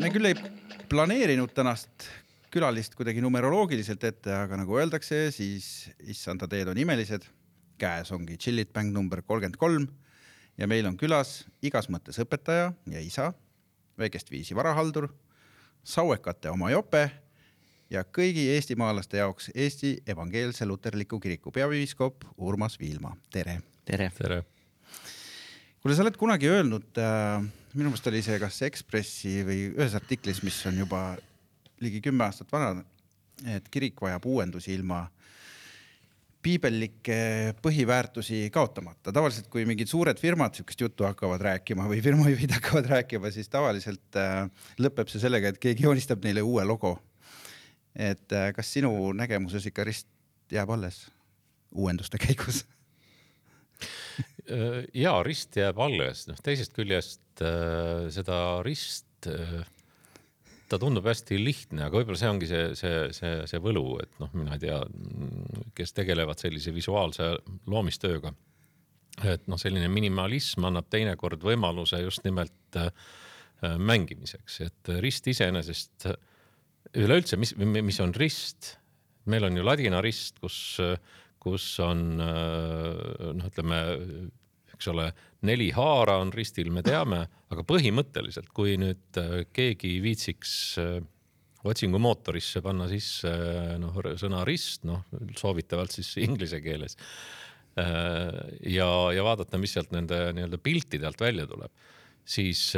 me küll ei planeerinud tänast külalist kuidagi numeroloogiliselt ette, aga nagu öeldakse, siis issanda teed on imelised. käes ongi Chillit Bang number kolmkümmend kolm ja meil on külas igas mõttes õpetaja ja isa, väikest viisi varahaldur, sauekate oma jope ja kõigi eestimaalaste jaoks Eesti Evangeelse Luterliku Kiriku peapiiskop Urmas Viilma, tere. tere. tere. Kuule, sa oled kunagi öelnud äh,, minu meelest oli see kas Ekspressi või ühes artiklis, mis on juba ligi kümme aastat vana, et kirik vajab uuendusi ilma piibellikke põhiväärtusi kaotamata. tavaliselt, kui mingid suured firmad sihukest juttu hakkavad rääkima või firmajuhid hakkavad rääkima, siis tavaliselt äh, lõpeb see sellega, et keegi joonistab neile uue logo. et äh, kas sinu nägemuses ikka rist jääb alles uuenduste käigus? ja rist jääb alles, noh teisest küljest äh, seda rist äh, ta tundub hästi lihtne, aga võib-olla see ongi see, see, see, see võlu, et noh, mina ei tea, kes tegelevad sellise visuaalse loomistööga. et noh, selline minimalism annab teinekord võimaluse just nimelt äh, mängimiseks, et rist iseenesest üleüldse, mis, mis on rist? meil on ju ladina rist, kus, kus on noh, ütleme eks ole, neli haara on ristil, me teame, aga põhimõtteliselt, kui nüüd äh, keegi viitsiks äh, otsingumootorisse panna sisse noh, sõna rist, noh soovitavalt siis inglise keeles. Äh, ja, ja vaadata, mis sealt nende nii-öelda piltide alt välja tuleb, siis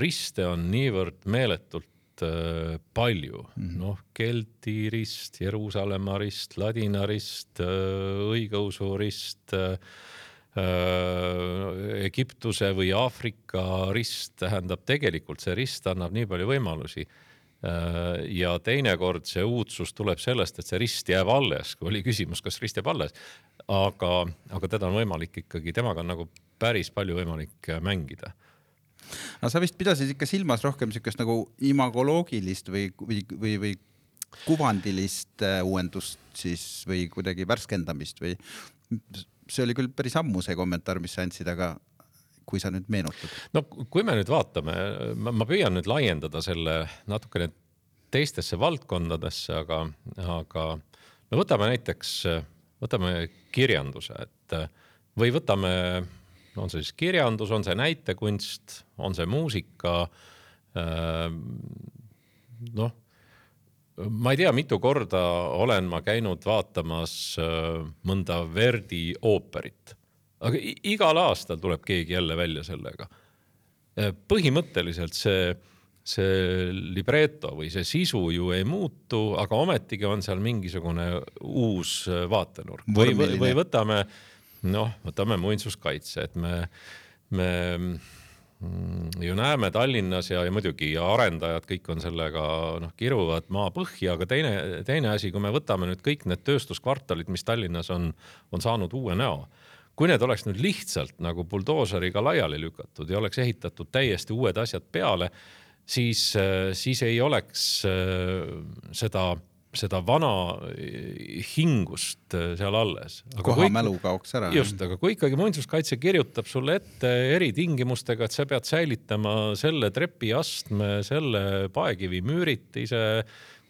riste on niivõrd meeletult palju mm -hmm., noh, Kelti rist, Jeruusalemma rist, ladina rist, õigeusu rist Äh, Egiptuse või Aafrika rist tähendab tegelikult see rist annab nii palju võimalusi. Äh, ja teinekord see uudsus tuleb sellest, et see rist jääb alles, kui oli küsimus, kas rist jääb alles. aga, aga teda on võimalik ikkagi, temaga on nagu päris palju võimalik mängida aga sa vist pidasid ikka silmas rohkem siukest nagu imagoloogilist või, või, või, või kuvandilist äh, uuendust siis või kuidagi värskendamist või see oli küll päris ammu see kommentaar, mis sa andsid, aga kui sa nüüd meenutad? no kui me nüüd vaatame, ma püüan nüüd laiendada selle natukene teistesse valdkondadesse, aga, aga no võtame näiteks, võtame kirjanduse, et või võtame, on see siis kirjandus, on see näitekunst, on see muusika. noh ma ei tea, mitu korda olen ma käinud vaatamas äh, mõnda Verdi ooperit, aga igal aastal tuleb keegi jälle välja sellega. Äh, põhimõtteliselt see, see libreto või see sisu ju ei muutu, aga ometigi on seal mingisugune uus äh, vaatenurk või, või võtame, noh, võtame muinsuskaitse, et me, me ju näeme Tallinnas ja, ja muidugi ja arendajad kõik on sellega noh, kiruvad maa põhja, aga teine, teine asi, kui me võtame nüüd kõik need tööstuskvartalid, mis Tallinnas on, on saanud uue näo. kui need oleks nüüd lihtsalt nagu buldooseriga laiali lükatud ja oleks ehitatud täiesti uued asjad peale, siis, siis ei oleks äh, seda seda vana eh, hingust eh, seal alles. koha mälu kaoks ära. just, aga kui ikkagi muinsuskaitse kirjutab sulle ette eritingimustega, et sa pead säilitama selle trepiastme, selle paekivi müüriti, ise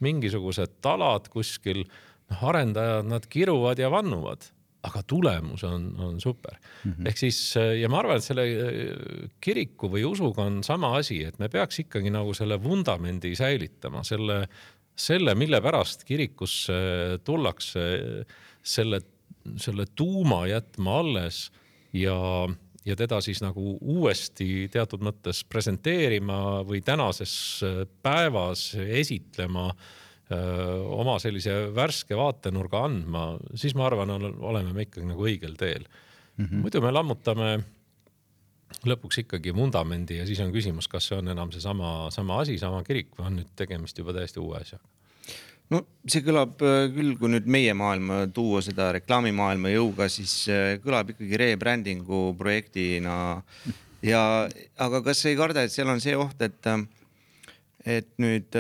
mingisugused talad kuskil, noh, arendajad, nad kiruvad ja vannuvad aga tulemus on, on super mm. -hmm. ehk siis eh, ja ma arvan, et selle kiriku või usuga on sama asi, et me peaks ikkagi nagu selle vundamendi säilitama, selle, selle, mille pärast kirikusse tullakse, selle, selle tuuma jätma alles ja, ja teda siis nagu uuesti teatud mõttes presenteerima või tänases päevas esitlema oma sellise värske vaatenurga andma, siis ma arvan, oleme me ikkagi nagu õigel teel mm. -hmm. muidu me lammutame lõpuks ikkagi vundamendi ja siis on küsimus, kas see on enam seesama, sama asi, sama kirik või on nüüd tegemist juba täiesti uue asjaga no see kõlab äh, küll, kui nüüd meie maailma tuua seda reklaamimaailma jõuga, siis äh, kõlab ikkagi rebranding'u projektina. ja, aga kas ei karda, et seal on see oht, et, äh, et nüüd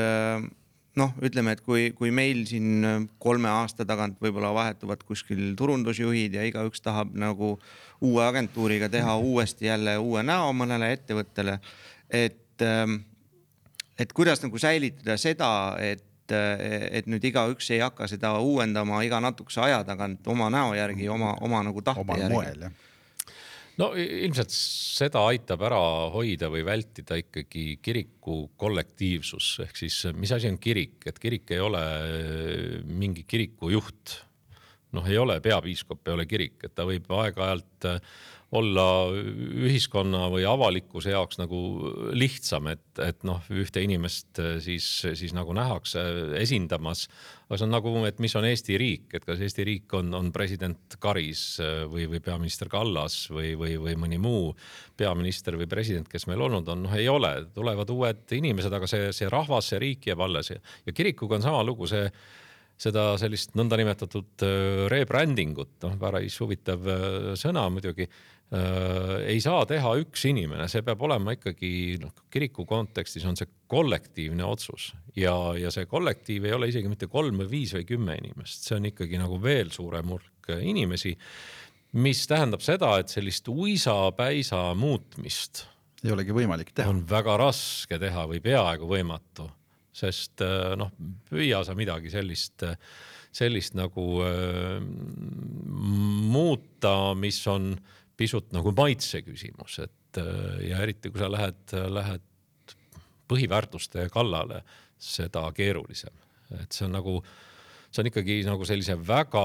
noh, ütleme, et kui, kui meil siin kolme aasta tagant võib-olla vahetuvad kuskil turundusjuhid ja igaüks tahab nagu uue agentuuriga teha uuesti jälle uue näo mõnele ettevõttele. et et, et kuidas nagu säilitada seda, et et nüüd igaüks ei hakka seda uuendama iga natukese aja tagant oma näo järgi, oma, oma nagu tahte omal järgi. No ilmselt seda aitab ära hoida või vältida ikkagi kiriku kollektiivsus. Ehk siis mis asi on kirik, et kirik ei ole mingi kiriku juht. noh, ei ole peapiiskop, ei ole kirik, et ta võib aeg-ajalt olla ühiskonna või avalikkuse jaoks nagu lihtsam, et, et noh, ühte inimest äh, siis, siis nagu nähakse esindamas. aga see on nagu, et mis on Eesti riik, et kas Eesti riik on, on president Karis äh, või, või peaminister Kallas või, või, või mõni muu peaminister või president, kes meil olnud on, noh, ei ole, tulevad uued inimesed, aga see, see rahvas, see riik jääb alles. Ja, ja kirikuga on sama lugu, see seda sellist nõndanimetatud äh, rebranding ut, noh, päris huvitav sõna muidugi ei saa teha üks inimene, see peab olema ikkagi noh, kiriku kontekstis on see kollektiivne otsus ja, ja see kollektiiv ei ole isegi mitte kolm või viis või kümme inimest, see on ikkagi nagu veel suurem hulk inimesi. mis tähendab seda, et sellist uisapäisa muutmist ei olegi võimalik teha. on väga raske teha või peaaegu võimatu, sest äh, noh, püüa sa midagi sellist, sellist nagu äh, muuta, mis on äh, pisut nagu maitse küsimus, et äh, ja eriti kui sa lähed, lähed põhiväärtuste kallale, seda keerulisem, et see on nagu, see on ikkagi nagu sellise väga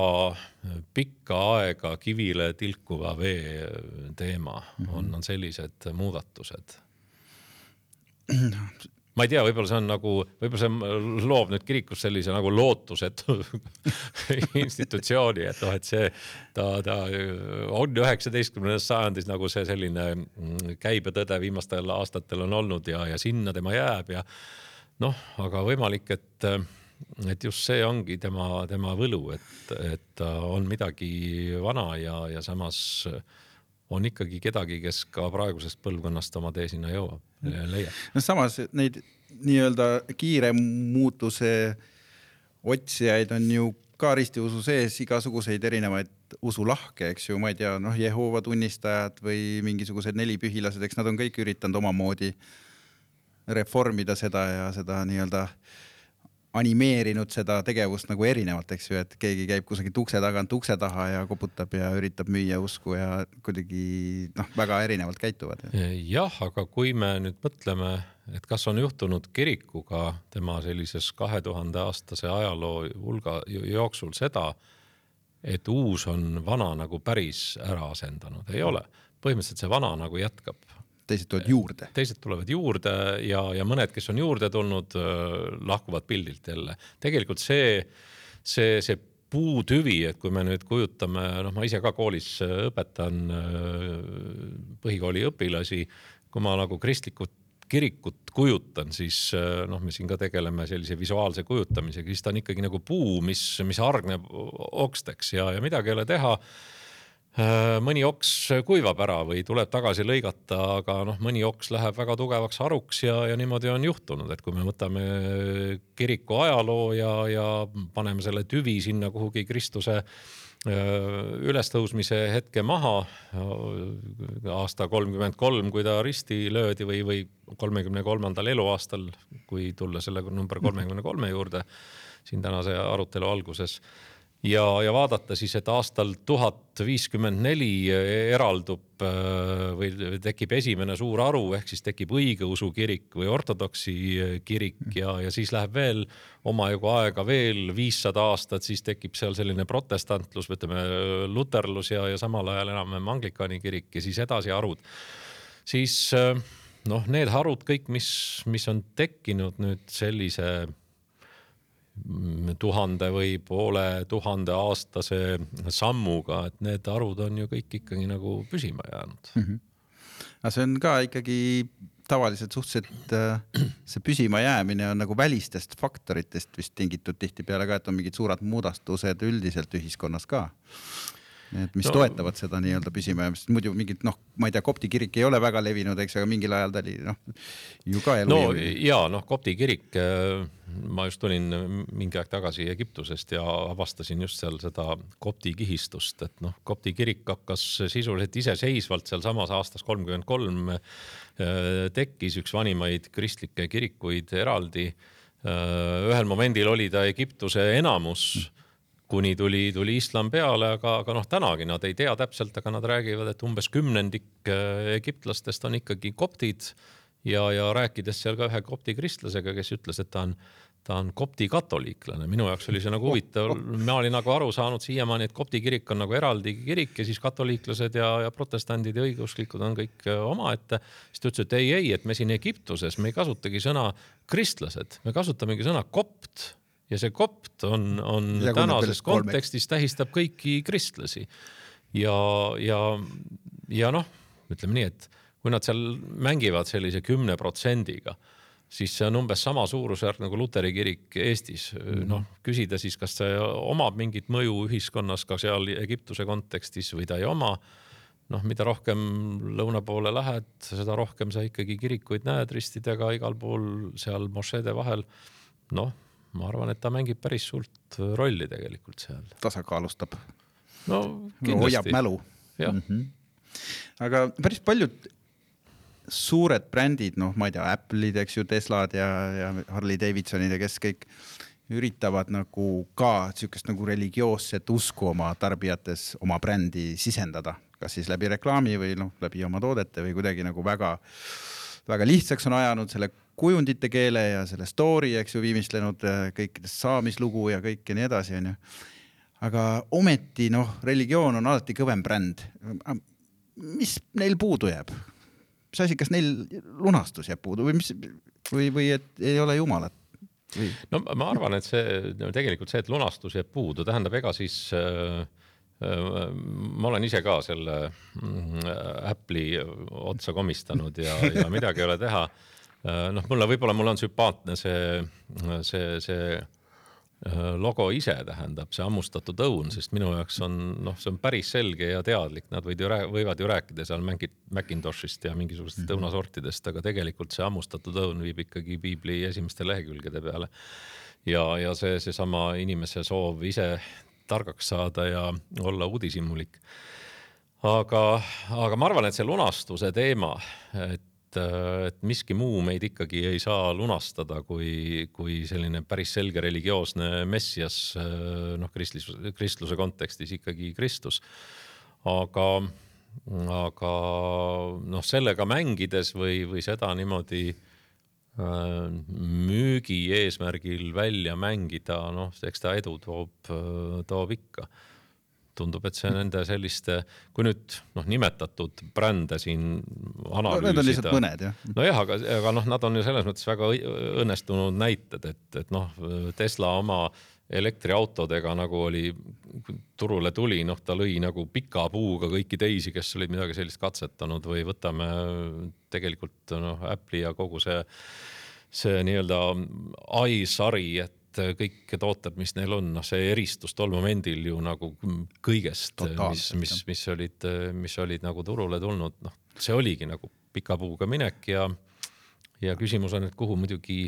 pikka aega kivile tilkuva vee teema mm, -hmm. on, on sellised muudatused ma ei tea, võib-olla see on nagu, võib-olla see loob nüüd kirikus sellise nagu lootusetu institutsiooni, et noh, et see, ta, ta on üheksateistkümnendas sajandis nagu see selline mm, käibetõde viimastel aastatel on olnud ja, ja sinna tema jääb ja noh, aga võimalik, et, et just see ongi tema, tema võlu, et, et ta on midagi vana ja, ja samas on ikkagi kedagi, kes ka praegusest põlvkonnast oma tee sinna jõuab. No samas neid nii-öelda kiire muutuse otsijaid on ju ka ristiusu sees igasuguseid erinevaid usulahke, eks ju, ma ei tea, noh, Jehoova tunnistajad või mingisugused nelipühilased, eks nad on kõik üritanud omamoodi reformida seda ja seda nii-öelda äh, animeerinud seda tegevust nagu erinevalt, eks ju, et keegi käib kusagilt ukse tagant ukse taha ja koputab ja üritab müüa usku ja kuidagi noh, väga erinevalt käituvad. jah, aga kui me nüüd mõtleme, et kas on juhtunud kirikuga tema sellises kahe tuhande aastase ajaloo hulga jooksul seda, et uus on vana nagu päris ära asendanud, ei ole. põhimõtteliselt see vana nagu jätkab teised tulevad juurde. teised tulevad juurde ja, ja mõned, kes on juurde tulnud, lahkuvad pildilt jälle. tegelikult see, see, see puutüvi, et kui me nüüd kujutame, noh, ma ise ka koolis õpetan põhikooli õpilasi, kui ma nagu kristlikut kirikut kujutan, siis noh, me siin ka tegeleme sellise visuaalse kujutamisega, siis ta on ikkagi nagu puu, mis, mis hargneb oksteks ja, ja midagi ei ole teha Äh, mõni oks kuivab ära või tuleb tagasi lõigata, aga noh, mõni oks läheb väga tugevaks haruks ja, ja niimoodi on juhtunud, et kui me võtame kiriku ajaloo ja, ja paneme selle tüvi sinna kuhugi Kristuse äh, ülestõusmise hetke maha aasta kolmkümmend kolm, kui ta risti löödi või, või kolmekümne kolmandal eluaastal, kui tulla selle number kolmekümne kolme juurde siin tänase arutelu alguses ja, ja vaadata siis, et aastal tuhat viiskümmend neli eraldub äh, või tekib esimene suur haru, ehk siis tekib õigeusu kirik või ortodoksi kirik ja, ja siis läheb veel omajagu aega veel viissada aastat, siis tekib seal selline protestantlus, ütleme luterlus ja, ja samal ajal enam-vähem anglikani kirik ja siis edasi harud. siis noh, need harud kõik, mis, mis on tekkinud nüüd sellise tuhande või poole tuhande aastase sammuga, et need arvud on ju kõik ikkagi nagu püsima jäänud mm. -hmm. aga see on ka ikkagi tavaliselt suhteliselt, äh, see püsima jäämine on nagu välistest faktoritest vist tingitud tihtipeale ka, et on mingid suured muudatused üldiselt ühiskonnas ka et mis no, toetavad seda nii-öelda püsimajäämist, muidu mingit noh, ma ei tea, kopti kirik ei ole väga levinud, eks, aga mingil ajal ta oli noh, ju ka elu. no ja noh, kopti kirik, äh, ma just tulin mingi aeg tagasi Egiptusest ja avastasin just seal seda kopti kihistust, et noh, kopti kirik hakkas sisuliselt iseseisvalt sealsamas aastas kolmkümmend kolm äh, tekkis üks vanimaid kristlikke kirikuid eraldi. Äh, ühel momendil oli ta Egiptuse enamus mm kuni tuli, tuli islam peale, aga, aga noh, tänagi nad ei tea täpselt, aga nad räägivad, et umbes kümnendik äh, egiptlastest on ikkagi koptid ja, ja rääkides seal ka ühe kopti kristlasega, kes ütles, et ta on, ta on kopti katoliiklane. minu jaoks oli see nagu huvitav, ma olin nagu aru saanud siiamaani, et kopti kirik on nagu eraldi kirik ja siis katoliiklased ja, ja protestandid ja õigeusklikud on kõik äh, omaette. siis ta ütles, et ei, ei, et me siin Egiptuses, me ei kasutagi sõna kristlased, me kasutamegi sõna kopt ja see kopt on, on ja tänases kontekstis tähistab kõiki kristlasi. ja, ja, ja noh, ütleme nii, et kui nad seal mängivad sellise kümne protsendiga, siis see on umbes sama suurusjärk nagu luteri kirik Eestis. Mhm. noh, küsida siis, kas see omab mingit mõju ühiskonnas ka seal Egiptuse kontekstis või ta ei oma noh, mida rohkem lõuna poole lähed, seda rohkem sa ikkagi kirikuid näed ristidega igal pool seal mošeede vahel. noh ma arvan, et ta mängib päris suurt rolli tegelikult seal. tasakaalustab. no kindlasti no,. hoiab mälu. Mm -hmm. aga päris paljud suured brändid, noh, ma ei tea, Apple'id, eks ju, Teslad ja, ja Harley Davidsonid ja kes kõik üritavad nagu ka sihukest nagu religioosset usku oma tarbijates oma brändi sisendada, kas siis läbi reklaami või noh, läbi oma toodete või kuidagi nagu väga, väga lihtsaks on ajanud selle kujundite keele ja selle story, eks ju, viimistlenud äh, kõikidest saamislugu ja kõik ja nii edasi, onju. aga ometi noh, religioon on alati kõvem bränd. mis neil puudu jääb? mis asi, kas neil lunastus jääb puudu või mis või, või et ei ole jumalat? Või? no ma arvan, et see no, tegelikult see, et lunastus jääb puudu, tähendab, ega siis äh, äh ma olen ise ka selle mm, Apple'i otsa komistanud ja, ja midagi ei ole teha Äh, noh, mulle võib-olla mul on sümpaatne see, see, see äh, logo ise tähendab, see hammustatud õun, sest minu jaoks on noh, see on päris selge ja teadlik, nad võid ju, võivad ju rääkida seal mängid Macintoshist ja mingisugustest mm -hmm. õunasortidest, aga tegelikult see hammustatud õun viib ikkagi piibli esimeste lehekülgede peale. ja, ja see, seesama inimese soov ise targaks saada ja olla uudishimulik. aga, aga ma arvan, et see lunastuse teema, et et, et miski muu meid ikkagi ei saa lunastada, kui, kui selline päris selge religioosne messias, noh, kristlus, kristluse kontekstis ikkagi Kristus. aga, aga noh, sellega mängides või, või seda niimoodi äh, müügi eesmärgil välja mängida, noh, eks ta edu toob, toob ikka tundub, et see nende selliste, kui nüüd noh, nimetatud brände siin analüüsida. Need on lihtsalt mõned jah. nojah, aga, aga noh, nad on ju selles mõttes väga õnnestunud näited, et, et noh, Tesla oma elektriautodega nagu oli, turule tuli, noh, ta lõi nagu pika puuga kõiki teisi, kes olid midagi sellist katsetanud või võtame tegelikult noh, Apple'i ja kogu see, see nii-öelda i-sari, et et kõik tooted, mis neil on, noh, see eristus tol momendil ju nagu kõigest, mis, mis, mis olid, mis olid nagu turule tulnud, noh, see oligi nagu pika puuga minek ja, ja küsimus on, et kuhu muidugi,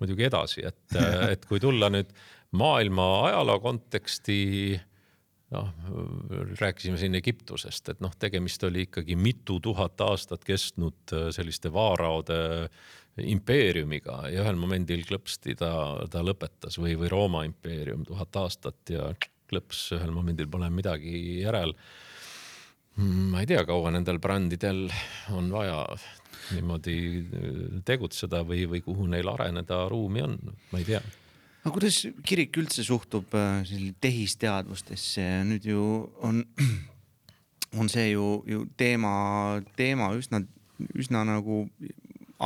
muidugi edasi, et, et kui tulla nüüd maailma ajaloo konteksti noh, rääkisime siin Egiptusest, et noh, tegemist oli ikkagi mitu tuhat aastat kestnud selliste vaaraode impeeriumiga ja ühel momendil klõpsti ta, ta lõpetas või, või Rooma impeerium tuhat aastat ja klõps, ühel momendil pole midagi järel. ma ei tea, kaua nendel brändidel on vaja niimoodi tegutseda või, või kuhu neil areneda ruumi on, ma ei tea aga kuidas kirik üldse suhtub äh, tehisteadvustesse, nüüd ju on, on see ju, ju teema, teema üsna, üsna nagu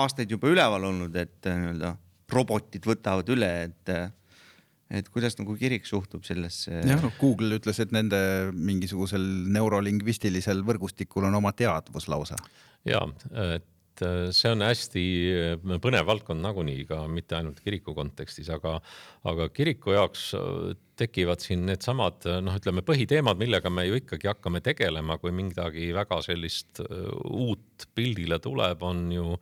aastaid juba üleval olnud, et äh, nii-öelda robotid võtavad üle, et äh, et kuidas nagu kirik suhtub sellesse? jah, noh, Google ütles, et nende mingisugusel neurolingvistilisel võrgustikul on oma teadvus lausa. ja, et äh, see on hästi äh, põnev valdkond nagunii ka mitte ainult kiriku kontekstis, aga, aga kiriku jaoks äh, tekivad siin needsamad noh, ütleme põhiteemad, millega me ju ikkagi hakkame tegelema, kui midagi väga sellist uut pildile tuleb, on ju,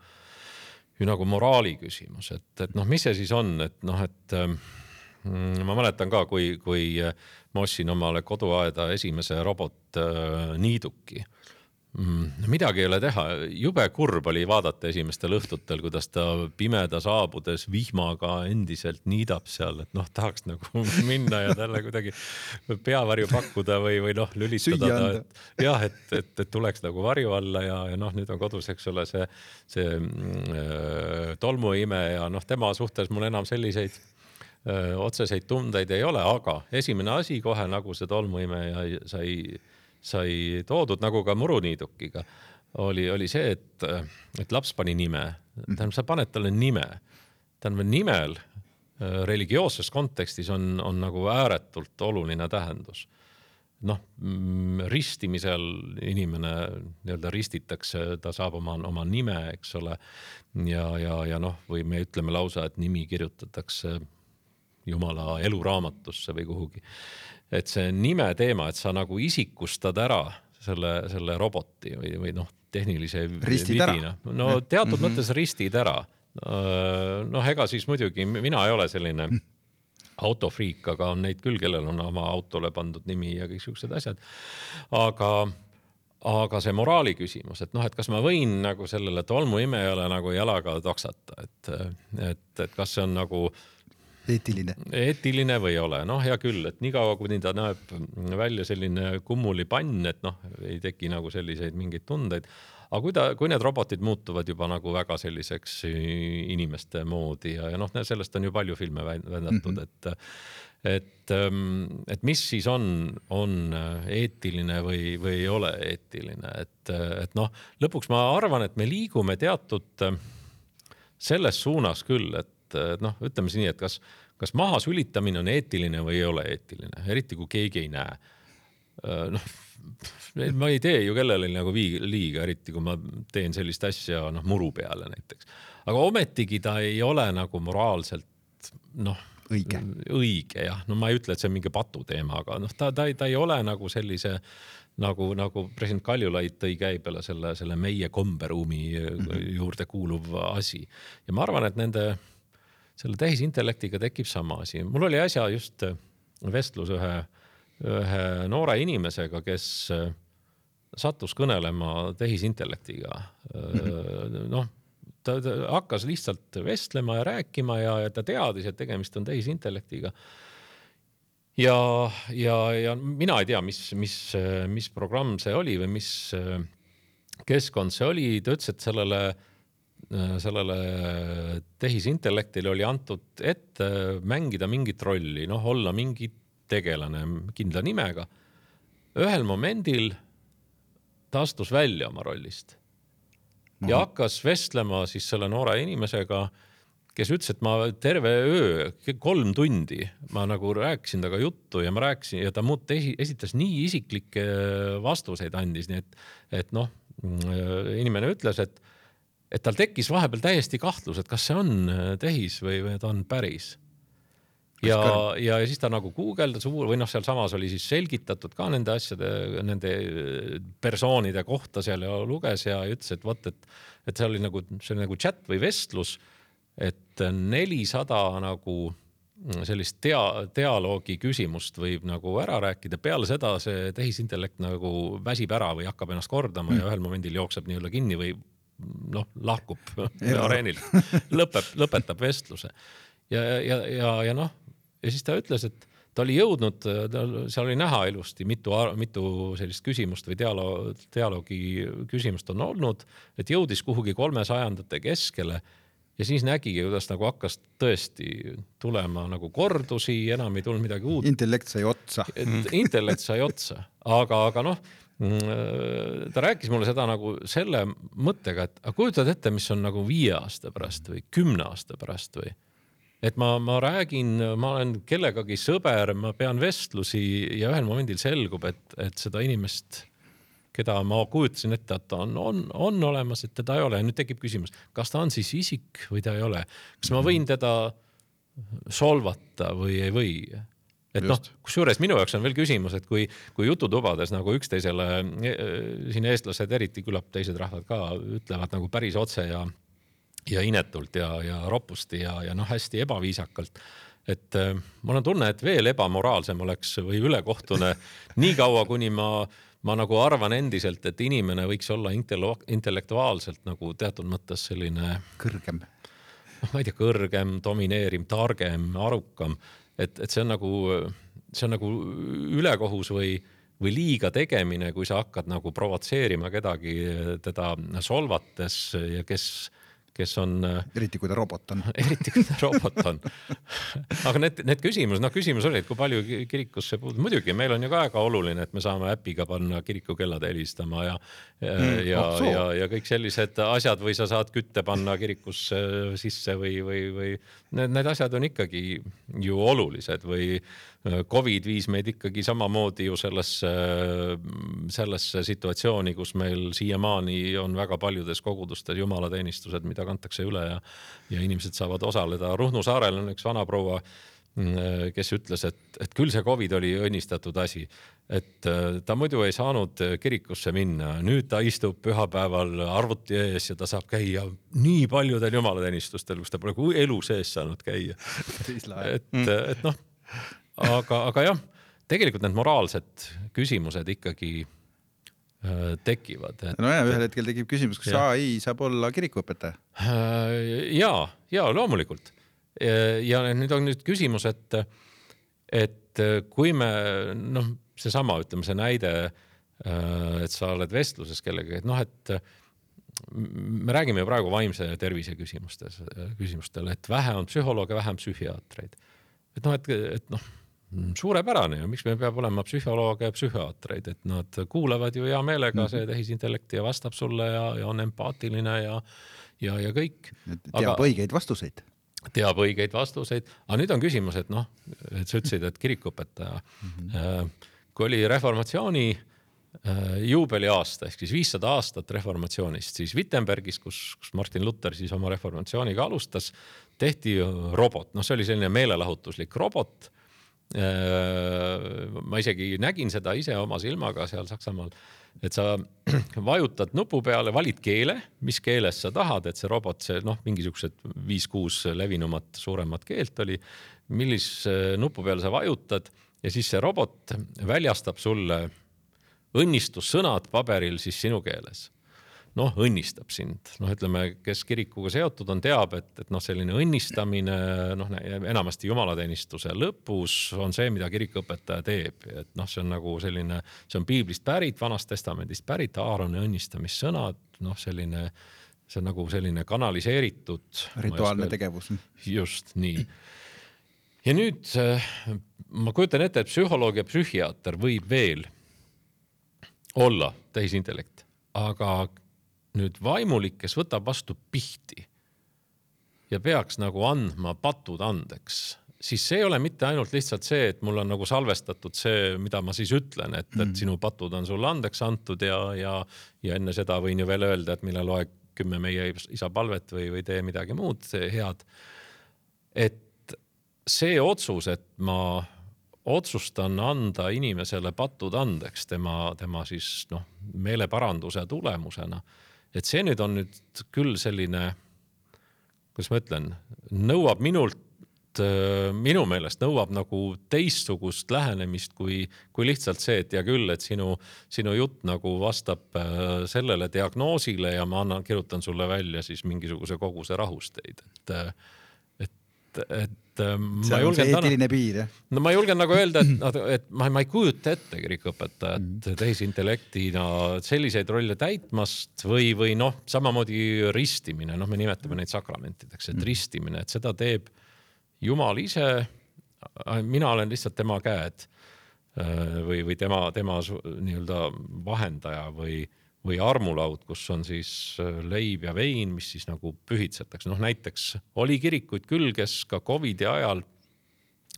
ju nagu moraali küsimus, et, et noh, mis see siis on, et noh, et mm, ma mäletan ka, kui, kui ma ostsin omale koduaeda esimese robotniiduki Mm, midagi ei ole teha, jube kurb oli vaadata esimestel õhtutel, kuidas ta pimeda saabudes vihmaga endiselt niidab seal, et noh, tahaks nagu minna ja talle kuidagi peavarju pakkuda või, või noh, lülitada ta, et jah, et, et, et tuleks nagu varju alla ja, ja noh, nüüd on kodus, eks ole, see, see äh, tolmuime ja noh, tema suhtes mul enam selliseid öö, äh, otseseid tundeid ei ole, aga esimene asi kohe nagu see tolmuimeja sai sai toodud nagu ka muruniidukiga, oli, oli see, et, et laps pani nime. tähendab, sa paned talle nime. tähendab, nimel äh, religioosses kontekstis on, on nagu ääretult oluline tähendus noh, mm, ristimisel inimene nii-öelda ristitakse, ta saab oma, oma nime, eks ole. ja, ja, ja noh, või me ütleme lausa, et nimi kirjutatakse jumala eluraamatusse või kuhugi et see nime teema, et sa nagu isikustad ära selle, selle roboti või, või noh, tehnilise ristid vidina. no teatud mm -hmm. mõttes ristid ära. noh, ega siis muidugi mina ei ole selline autofriik, aga on neid küll, kellel on oma autole pandud nimi ja kõik siuksed asjad. aga, aga see moraali küsimus, et noh, et kas ma võin nagu sellele tolmuimejale nagu jalaga toksata, et, et, et kas see on nagu äh, eetiline. eetiline või ei ole, noh, hea küll, et niikaua, kuni ta näeb välja selline kummulipann, et noh, ei teki nagu selliseid mingeid tundeid. aga kui ta, kui need robotid muutuvad juba nagu väga selliseks inimeste moodi ja, ja noh, sellest on ju palju filme vändatud mm, -hmm. et et, et mis siis on, on eetiline või, või ei ole eetiline, et, et noh, lõpuks ma arvan, et me liigume teatud selles suunas küll, et et noh, ütleme siis nii, et kas, kas maha sülitamine on eetiline või ei ole eetiline, eriti kui keegi ei näe. noh, ma ei tee ju kellelegi nagu liiga, eriti kui ma teen sellist asja noh, muru peale näiteks, aga ometigi ta ei ole nagu moraalselt noh õige, õige jah, no ma ei ütle, et see on mingi patuteema, aga noh, ta, ta, ta ei ole nagu sellise nagu, nagu president Kaljulaid tõi käibele selle, selle meie komberuumi mhm. juurde kuuluv asi ja ma arvan, et nende selle tehisintellektiga tekib sama asi. mul oli äsja just äh, vestlus ühe, ühe noore inimesega, kes äh, sattus kõnelema tehisintellektiga. Äh, noh, ta, ta hakkas lihtsalt vestlema ja rääkima ja, ja ta teadis, et tegemist on tehisintellektiga. ja, ja, ja mina ei tea, mis, mis, mis programm see oli või mis keskkond see oli, ta ütles, et sellele Äh, sellele tehisintellektile oli antud ette mängida mingit rolli, noh, olla mingi tegelane kindla nimega. ühel momendil ta astus välja oma rollist ja Aha. hakkas vestlema siis selle noore inimesega, kes ütles, et ma terve öö, kolm tundi, ma nagu rääkisin temaga juttu ja ma rääkisin ja ta muud esitas nii isiklikke vastuseid andis, nii et, et noh, mm, inimene ütles, et et tal tekkis vahepeal täiesti kahtlus, et kas see on äh, tehis või, või ta on päris. ja, ja siis ta nagu guugeldas või noh, sealsamas oli siis selgitatud ka nende asjade, nende äh, persoonide kohta seal ja luges ja ütles, et vot, et, et see oli nagu, see oli nagu chat või vestlus, et nelisada nagu sellist dia-, dialoogi küsimust võib nagu ära rääkida, peale seda see tehisintellekt nagu väsib ära või hakkab ennast kordama mm. ja ühel momendil jookseb nii-öelda kinni või noh, lahkub areenilt, lõpeb, lõpetab vestluse. ja, ja, ja, ja noh, ja siis ta ütles, et ta oli jõudnud, seal oli näha ilusti mitu, mitu sellist küsimust või dialoog, dialoogi küsimust on olnud, et jõudis kuhugi kolmesajandate keskele ja siis nägigi, kuidas nagu hakkas tõesti tulema nagu kordusi, enam ei tulnud midagi uut. intellekt sai otsa. intellekt sai otsa, aga, aga noh ta rääkis mulle seda nagu selle mõttega, et aga kujutad ette, mis on nagu viie aasta pärast või kümne aasta pärast või? Et ma, ma räägin, ma olen kellegagi sõber, ma pean vestlusi ja ühel momendil selgub, et, et seda inimest keda ma kujutasin ette, et ta on, on, on olemas, et teda ei ole. Ja nüüd tekib küsimus, kas ta on siis isik või ta ei ole, kas ma võin teda solvata või ei või et noh, kusjuures minu jaoks on veel küsimus, et kui, kui jututubades nagu üksteisele siin eestlased eriti, küllap teised rahvad ka ütlevad nagu päris otse ja ja inetult ja, ja ropusti ja, ja noh, hästi ebaviisakalt et äh, mul on tunne, et veel ebamoraalsem oleks või ülekohtune niikaua, kuni ma, ma nagu arvan endiselt, et inimene võiks olla intellektuaalselt nagu teatud mõttes selline. kõrgem. noh, ma ei tea, kõrgem, domineeriv, targem, arukam, et, et see on nagu, see on nagu ülekohus või või liiga tegemine, kui sa hakkad nagu provotseerima kedagi teda solvates ja kes kes on. Äh, eriti kui ta robot on eriti kui ta robot on aga need, need küsimused, noh, küsimus oli, et kui palju kirikusse puutub, muidugi meil on ju ka väga oluline, et me saame äpiga panna kirikukellad helistama ja mm, ja, ja, ja kõik sellised asjad või sa saad kütte panna kirikusse sisse või, või, või need, need asjad on ikkagi ju olulised või Covid viis meid ikkagi samamoodi ju sellesse, sellesse situatsiooni, kus meil siiamaani on väga paljudes kogudustes jumalateenistused, mida kantakse üle ja, ja inimesed saavad osaleda. Ruhnu saarel on üks vanaproua, kes ütles, et, et küll see Covid oli õnnistatud asi, et ta muidu ei saanud kirikusse minna, nüüd ta istub pühapäeval arvuti ees ja ta saab käia nii paljudel jumalateenistustel, kus ta pole elu sees saanud käia. et, et noh aga, aga jah, tegelikult need moraalsed küsimused ikkagi äh, tekivad et.... nojah, ühel hetkel tekib küsimus, kas ja. ai saab olla kirikuõpetaja äh,? ja, ja loomulikult. ja nüüd on nüüd küsimus, et, et kui me noh, seesama, ütleme see näide, äh, et sa oled vestluses kellegagi, et noh, et me räägime ju praegu vaimse tervise küsimustes, küsimustel, et vähe on psühholooge, vähem psühhiaatreid. et noh, et, et noh suurepärane ju, miks meil peab olema psühholooge ja psühhiaatreid, et nad kuulavad ju hea meelega mm -hmm. see tehisintellekt ja vastab sulle ja, ja on empaatiline ja, ja, ja kõik. teab aga, õigeid vastuseid. teab õigeid vastuseid, aga nüüd on küsimus, et noh, et sa ütlesid, et kirikuõpetaja mm, -hmm. kui oli reformatsiooni äh, juubeliaasta ehk siis viissada aastat reformatsioonist, siis Wittenbergis, kus, kus Martin Luther siis oma reformatsiooniga alustas, tehti robot, noh, see oli selline meelelahutuslik robot ma isegi nägin seda ise oma silmaga seal Saksamaal, et sa vajutad nupu peale, valid keele, mis keeles sa tahad, et see robot, see noh, mingisugused viis-kuus levinumat, suuremat keelt oli, millise nupu peale sa vajutad ja siis see robot väljastab sulle õnnistussõnad paberil siis sinu keeles noh, õnnistab sind, noh, ütleme, kes kirikuga seotud on, teab, et, et noh, selline õnnistamine noh, enamasti jumalateenistuse lõpus on see, mida kirikuõpetaja teeb, et noh, see on nagu selline, see on piiblist pärit, Vanast Testamendist pärit, Aaroni õnnistamissõnad, noh, selline, see on nagu selline kanaliseeritud. rituaalne tegevus. just nii. ja nüüd ma kujutan ette, et psühholoog ja psühhiaater võib veel olla tehisintellekt, aga nüüd vaimulik, kes võtab vastu pihti ja peaks nagu andma patud andeks, siis see ei ole mitte ainult lihtsalt see, et mul on nagu salvestatud see, mida ma siis ütlen, et, et mm. sinu patud on sulle andeks antud ja, ja, ja enne seda võin ju veel öelda, et mille loe kümme meie isa palvet või, või tee midagi muud head. et see otsus, et ma otsustan anda inimesele patud andeks tema, tema siis noh, meeleparanduse tulemusena et see nüüd on nüüd küll selline, kuidas ma ütlen, nõuab minult äh, minu meelest nõuab nagu teistsugust lähenemist kui, kui lihtsalt see, et hea küll, et sinu, sinu jutt nagu vastab äh, sellele diagnoosile ja ma annan, kirjutan sulle välja siis mingisuguse koguse rahusteid, et, et, et et ähm, see on see eetiline piir, jah? no ma julgen nagu öelda, et, et ma, ma ei kujuta ette kirikuõpetajat mm. tehisintellektina selliseid rolle täitmast või, või noh, samamoodi ristimine, noh, me nimetame neid sakramentideks, et mm. ristimine, et seda teeb Jumal ise. mina olen lihtsalt tema käed äh, või, või tema, tema nii-öelda vahendaja või või armulaud, kus on siis äh, leib ja vein, mis siis nagu pühitsetakse, noh näiteks oli kirikuid küll, kes ka Covidi ajal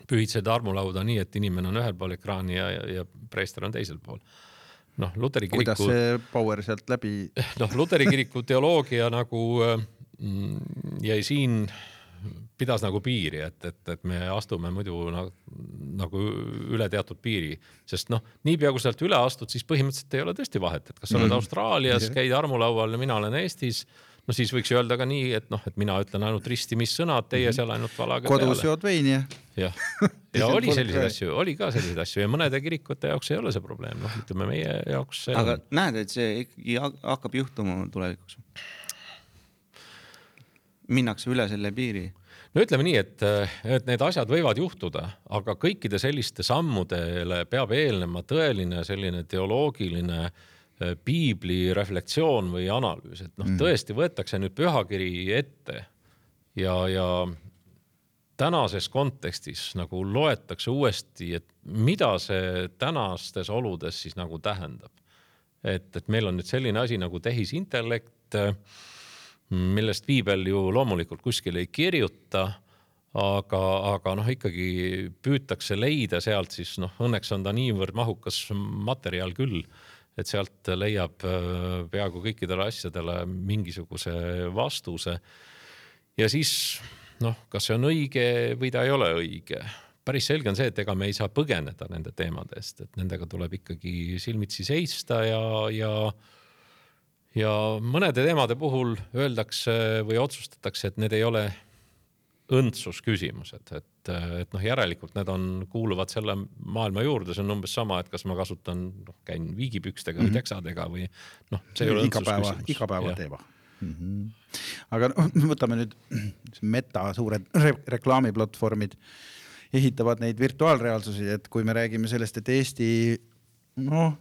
pühitsesid armulauda nii, et inimene on ühel pool ekraani ja, ja, ja preester on teisel pool. noh, luteri kuidas kiriku, see power sealt läbi, noh, luteri kiriku teoloogia nagu mm, jäi siin, pidas nagu piiri, et, et, et me astume muidu nagu, nagu üle teatud piiri, sest noh, niipea kui sealt üle astud, siis põhimõtteliselt ei ole tõesti vahet, et kas sa oled Austraalias, käid armulaual ja mina olen Eestis no siis võiks ju öelda ka nii, et noh, et mina ütlen ainult ristimissõnad, teie seal ainult valaga kodus peale. jood veini ja jah, ja oli selliseid asju, oli ka selliseid asju ja mõnede kirikute jaoks ei ole see probleem, noh, ütleme meie jaoks aga on. näed, et see ikkagi hak- hakkab juhtuma tulevikus. minnakse üle selle piiri. No ütleme nii, et, et need asjad võivad juhtuda, aga kõikide selliste sammudele peab eelnema tõeline selline teoloogiline eh, piibli reflektsioon või analüüs, et noh, tõesti võetakse nüüd pühakiri ette ja, ja tänases kontekstis nagu loetakse uuesti, et mida see tänastes oludes siis nagu tähendab. et, et meil on nüüd selline asi nagu tehisintellekt millest piibel ju loomulikult kuskil ei kirjuta, aga, aga noh, ikkagi püütakse leida sealt siis noh, õnneks on ta niivõrd mahukas materjal küll, et sealt leiab äh, peaaegu kõikidele asjadele mingisuguse vastuse. ja siis noh, kas see on õige või ta ei ole õige. päris selge on see, et ega me ei saa põgeneda nende teemade eest, et nendega tuleb ikkagi silmitsi seista ja, ja ja mõnede teemade puhul öeldakse või otsustatakse, et need ei ole õndsusküsimused, et, et noh, järelikult need on, kuuluvad selle maailma juurde, see on umbes sama, et kas ma kasutan, noh, käin viigipükstega või teksadega või noh, see ei ole igapäeva, õndsusküsimus. igapäevateema mm. -hmm. aga noh, võtame nüüd meta suured re reklaamiplatvormid ehitavad neid virtuaalreaalsusi, et kui me räägime sellest, et Eesti noh,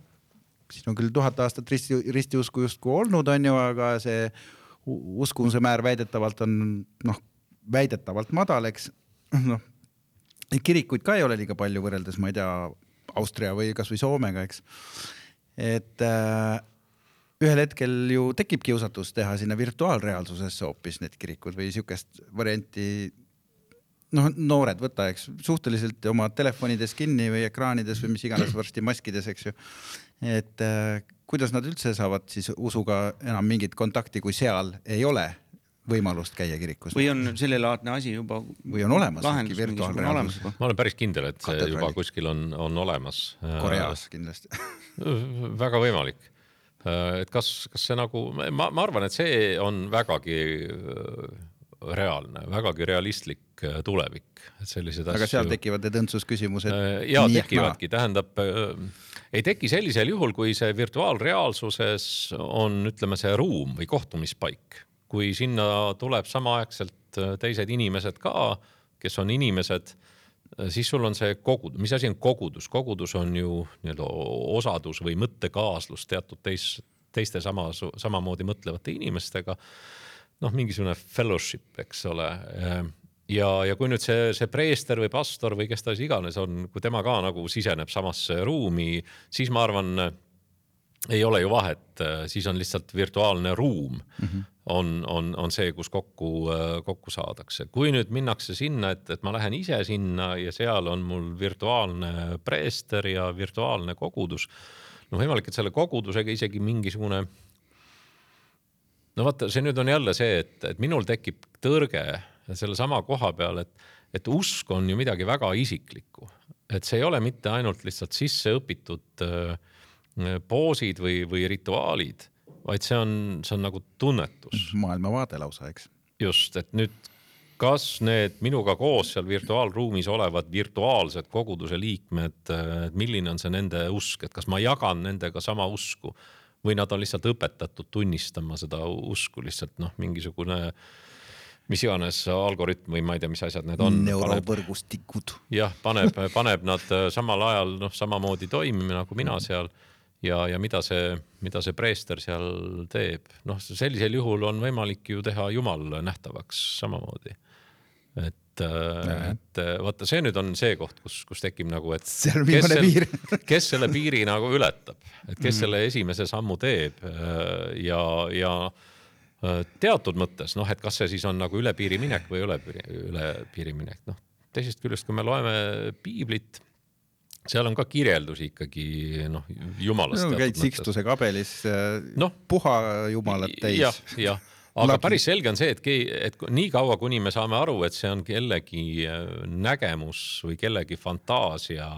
siin on küll tuhat aastat risti, ristiusku justkui olnud, on ju, aga see u- uskumise määr väidetavalt on noh, väidetavalt madal, eks noh, kirikuid ka ei ole liiga palju võrreldes, ma ei tea, Austria või kasvõi Soomega, eks. et äh, ühel hetkel ju tekib kiusatus teha sinna virtuaalreaalsusesse hoopis need kirikud või siukest varianti. noh, noored võta, eks suhteliselt oma telefonides kinni või ekraanides või mis iganes varsti maskides, eks ju. Et äh, kuidas nad üldse saavad siis usuga enam mingit kontakti, kui seal ei ole võimalust käia kirikus või on sellelaadne asi juba või on olemas ma olen päris kindel, et see juba kuskil on, on olemas. Koreas kindlasti. väga võimalik. et kas, kas see nagu, ma, ma arvan, et see on vägagi äh, reaalne, vägagi realistlik äh, tulevik, et selliseid aga seal tekivad need õndsusküsimused. Äh, ja tekivadki, tähendab, ei teki sellisel juhul, kui see virtuaalreaalsuses on, ütleme, see ruum või kohtumispaik, kui sinna tuleb samaaegselt äh, teised inimesed ka, kes on inimesed, siis sul on see kogudus, mis asi on kogudus, kogudus on ju nii-öelda osadus või mõttekaaslus teatud teis, teiste sama, samamoodi mõtlevate inimestega noh, mingisugune fellowship, eks ole. ja, ja kui nüüd see, see preester või pastor või kes ta siis iganes on, kui tema ka nagu siseneb samasse ruumi, siis ma arvan, ei ole ju vahet, siis on lihtsalt virtuaalne ruum mm -hmm. on, on, on see, kus kokku, kokku saadakse. kui nüüd minnakse sinna, et, et ma lähen ise sinna ja seal on mul virtuaalne preester ja virtuaalne kogudus, no võimalik, et selle kogudusega isegi mingisugune no vaata, see nüüd on jälle see, et, et minul tekib tõrge sellesama koha peal, et, et usk on ju midagi väga isiklikku, et see ei ole mitte ainult lihtsalt sisse õpitud äh, poosid või, või rituaalid, vaid see on, see on nagu tunnetus maailmavaade lausa, eks. just, et nüüd kas need minuga koos seal virtuaalruumis olevad virtuaalsed koguduse liikmed, milline on see nende usk, et kas ma jagan nendega sama usku või nad on lihtsalt õpetatud tunnistama seda usku lihtsalt noh, mingisugune mis iganes algoritm või ma ei tea, mis asjad need on. neurovõrgustikud. jah, paneb, paneb nad äh, samal ajal noh, samamoodi toimima nagu mina seal ja, ja mida see, mida see preester seal teeb, noh, sellisel juhul on võimalik ju teha Jumal nähtavaks samamoodi. et, et vaata, see nüüd on see koht, kus, kus tekib nagu, et kes sel- kes selle piiri nagu ületab, et kes selle esimese sammu teeb ja, ja äh, teatud mõttes noh, et kas see siis on nagu üle piiri minek või üle piiri, üle piiri minek, noh teisest küljest, kui me loeme piiblit, seal on ka kirjeldusi ikkagi noh, jumalast no,. käid Sikstuse kabelis no, puha jumalat täis ja,. jah, jah, aga päris selge on see, et, et niikaua, kuni me saame aru, et see on kellegi äh, nägemus või kellegi fantaasia,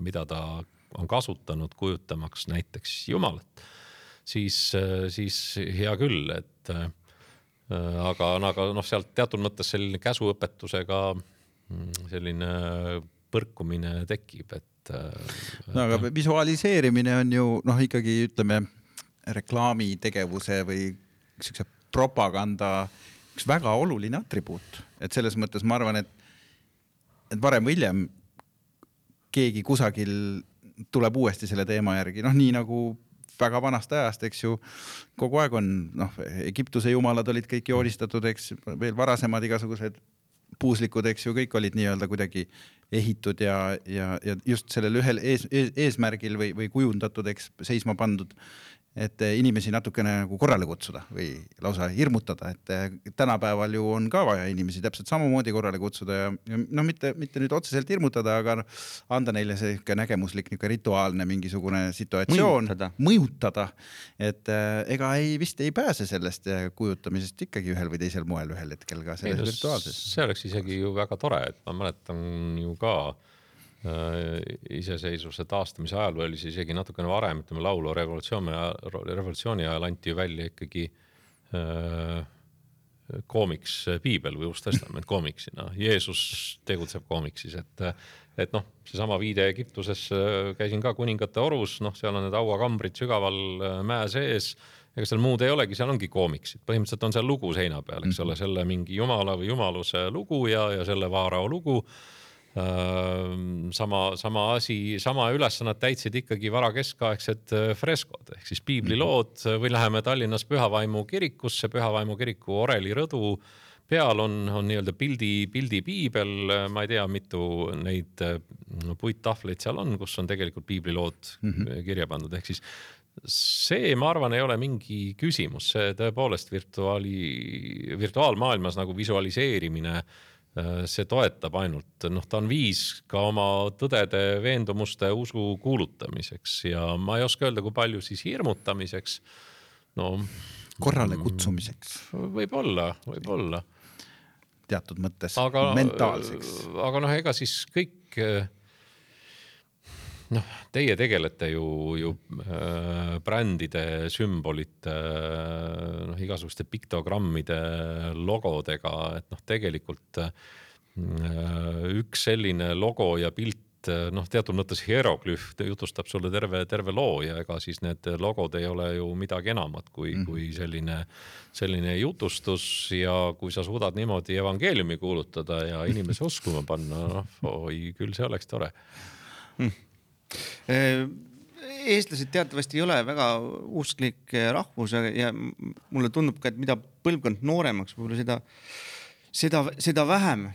mida ta on kasutanud kujutamaks näiteks jumalat, siis, äh, siis hea küll, et äh, aga, aga noh, sealt teatud mõttes selline käsuõpetusega mm, selline põrkumine tekib, et. no aga visualiseerimine on ju noh, ikkagi ütleme reklaamitegevuse või siukse propaganda üks väga oluline atribuut, et selles mõttes ma arvan, et, et varem või hiljem keegi kusagil tuleb uuesti selle teema järgi, noh, nii nagu väga vanast ajast, eks ju, kogu aeg on, noh, Egiptuse jumalad olid kõik joonistatud, eks veel varasemad igasugused puuslikud, eks ju, kõik olid nii-öelda kuidagi ehitud ja, ja, ja just sellel ühel ees, ees, eesmärgil või, või kujundatud, eks seisma pandud et eh, inimesi natukene nagu korrale kutsuda või lausa hirmutada, et eh, tänapäeval ju on ka vaja inimesi täpselt samamoodi korrale kutsuda ja, ja noh, mitte, mitte nüüd otseselt hirmutada, aga noh, anda neile sihuke nägemuslik niisugune rituaalne mingisugune situatsioon, mõjutada, mõjutada., et äh, ega ei vist ei pääse sellest kujutamisest ikkagi ühel või teisel moel ühel hetkel ka selles ei, virtuaalses. see oleks isegi ju väga tore, et ma mäletan ju ka Äh, iseseisvuse taastamise ajal või oli see isegi natukene varem, ütleme laulu revolutsiooni ajal, revolutsiooni ajal anti ju välja ikkagi äh, koomiks piibel või Uus Testament koomiksina, Jeesus tegutseb koomiksis, et, et noh, seesama viide Egiptuses, käisin ka kuningate orus, noh, seal on need hauakambrid sügaval äh, mäe sees. Ega seal muud ei olegi, seal ongi koomiksid, põhimõtteliselt on seal lugu seina peal, eks ole, selle mingi jumala või jumaluse lugu ja, ja selle vaarao lugu sama, sama asi, sama ülesannet täitsid ikkagi varakeskaegsed freskod ehk siis piiblilood või läheme Tallinnas Pühavaimu kirikusse, Pühavaimu kiriku Oreli rõdu peal on, on nii-öelda pildi, pildipiibel, ma ei tea, mitu neid puittahvleid seal on, kus on tegelikult piiblilood mm -hmm. kirja pandud, ehk siis see, ma arvan, ei ole mingi küsimus, see tõepoolest virtuaali, virtuaalmaailmas nagu visualiseerimine Äh, see toetab ainult, noh, ta on viis ka oma tõdede, veendumuste, usu kuulutamiseks ja ma ei oska öelda, kui palju siis hirmutamiseks. no. korrale kutsumiseks. võib-olla, võib-olla. teatud mõttes aga, mentaalseks. aga noh, ega siis kõik noh, teie tegelete ju, ju äh, brändide, sümbolite äh,, noh, igasuguste piktogrammide, logodega, et noh, tegelikult äh, üks selline logo ja pilt noh, teatud mõttes hieroglüüf jutustab sulle terve, terve loo ja ega siis need logod ei ole ju midagi enamat kui mm, -hmm. kui selline, selline jutustus ja kui sa suudad niimoodi evangeeliumi kuulutada ja inimese uskuma panna, noh oi küll see oleks tore. Mm eestlased teatavasti ei ole väga usklik rahvus ja mulle tundub ka, et mida põlvkond nooremaks, võib-olla seda, seda, seda vähem.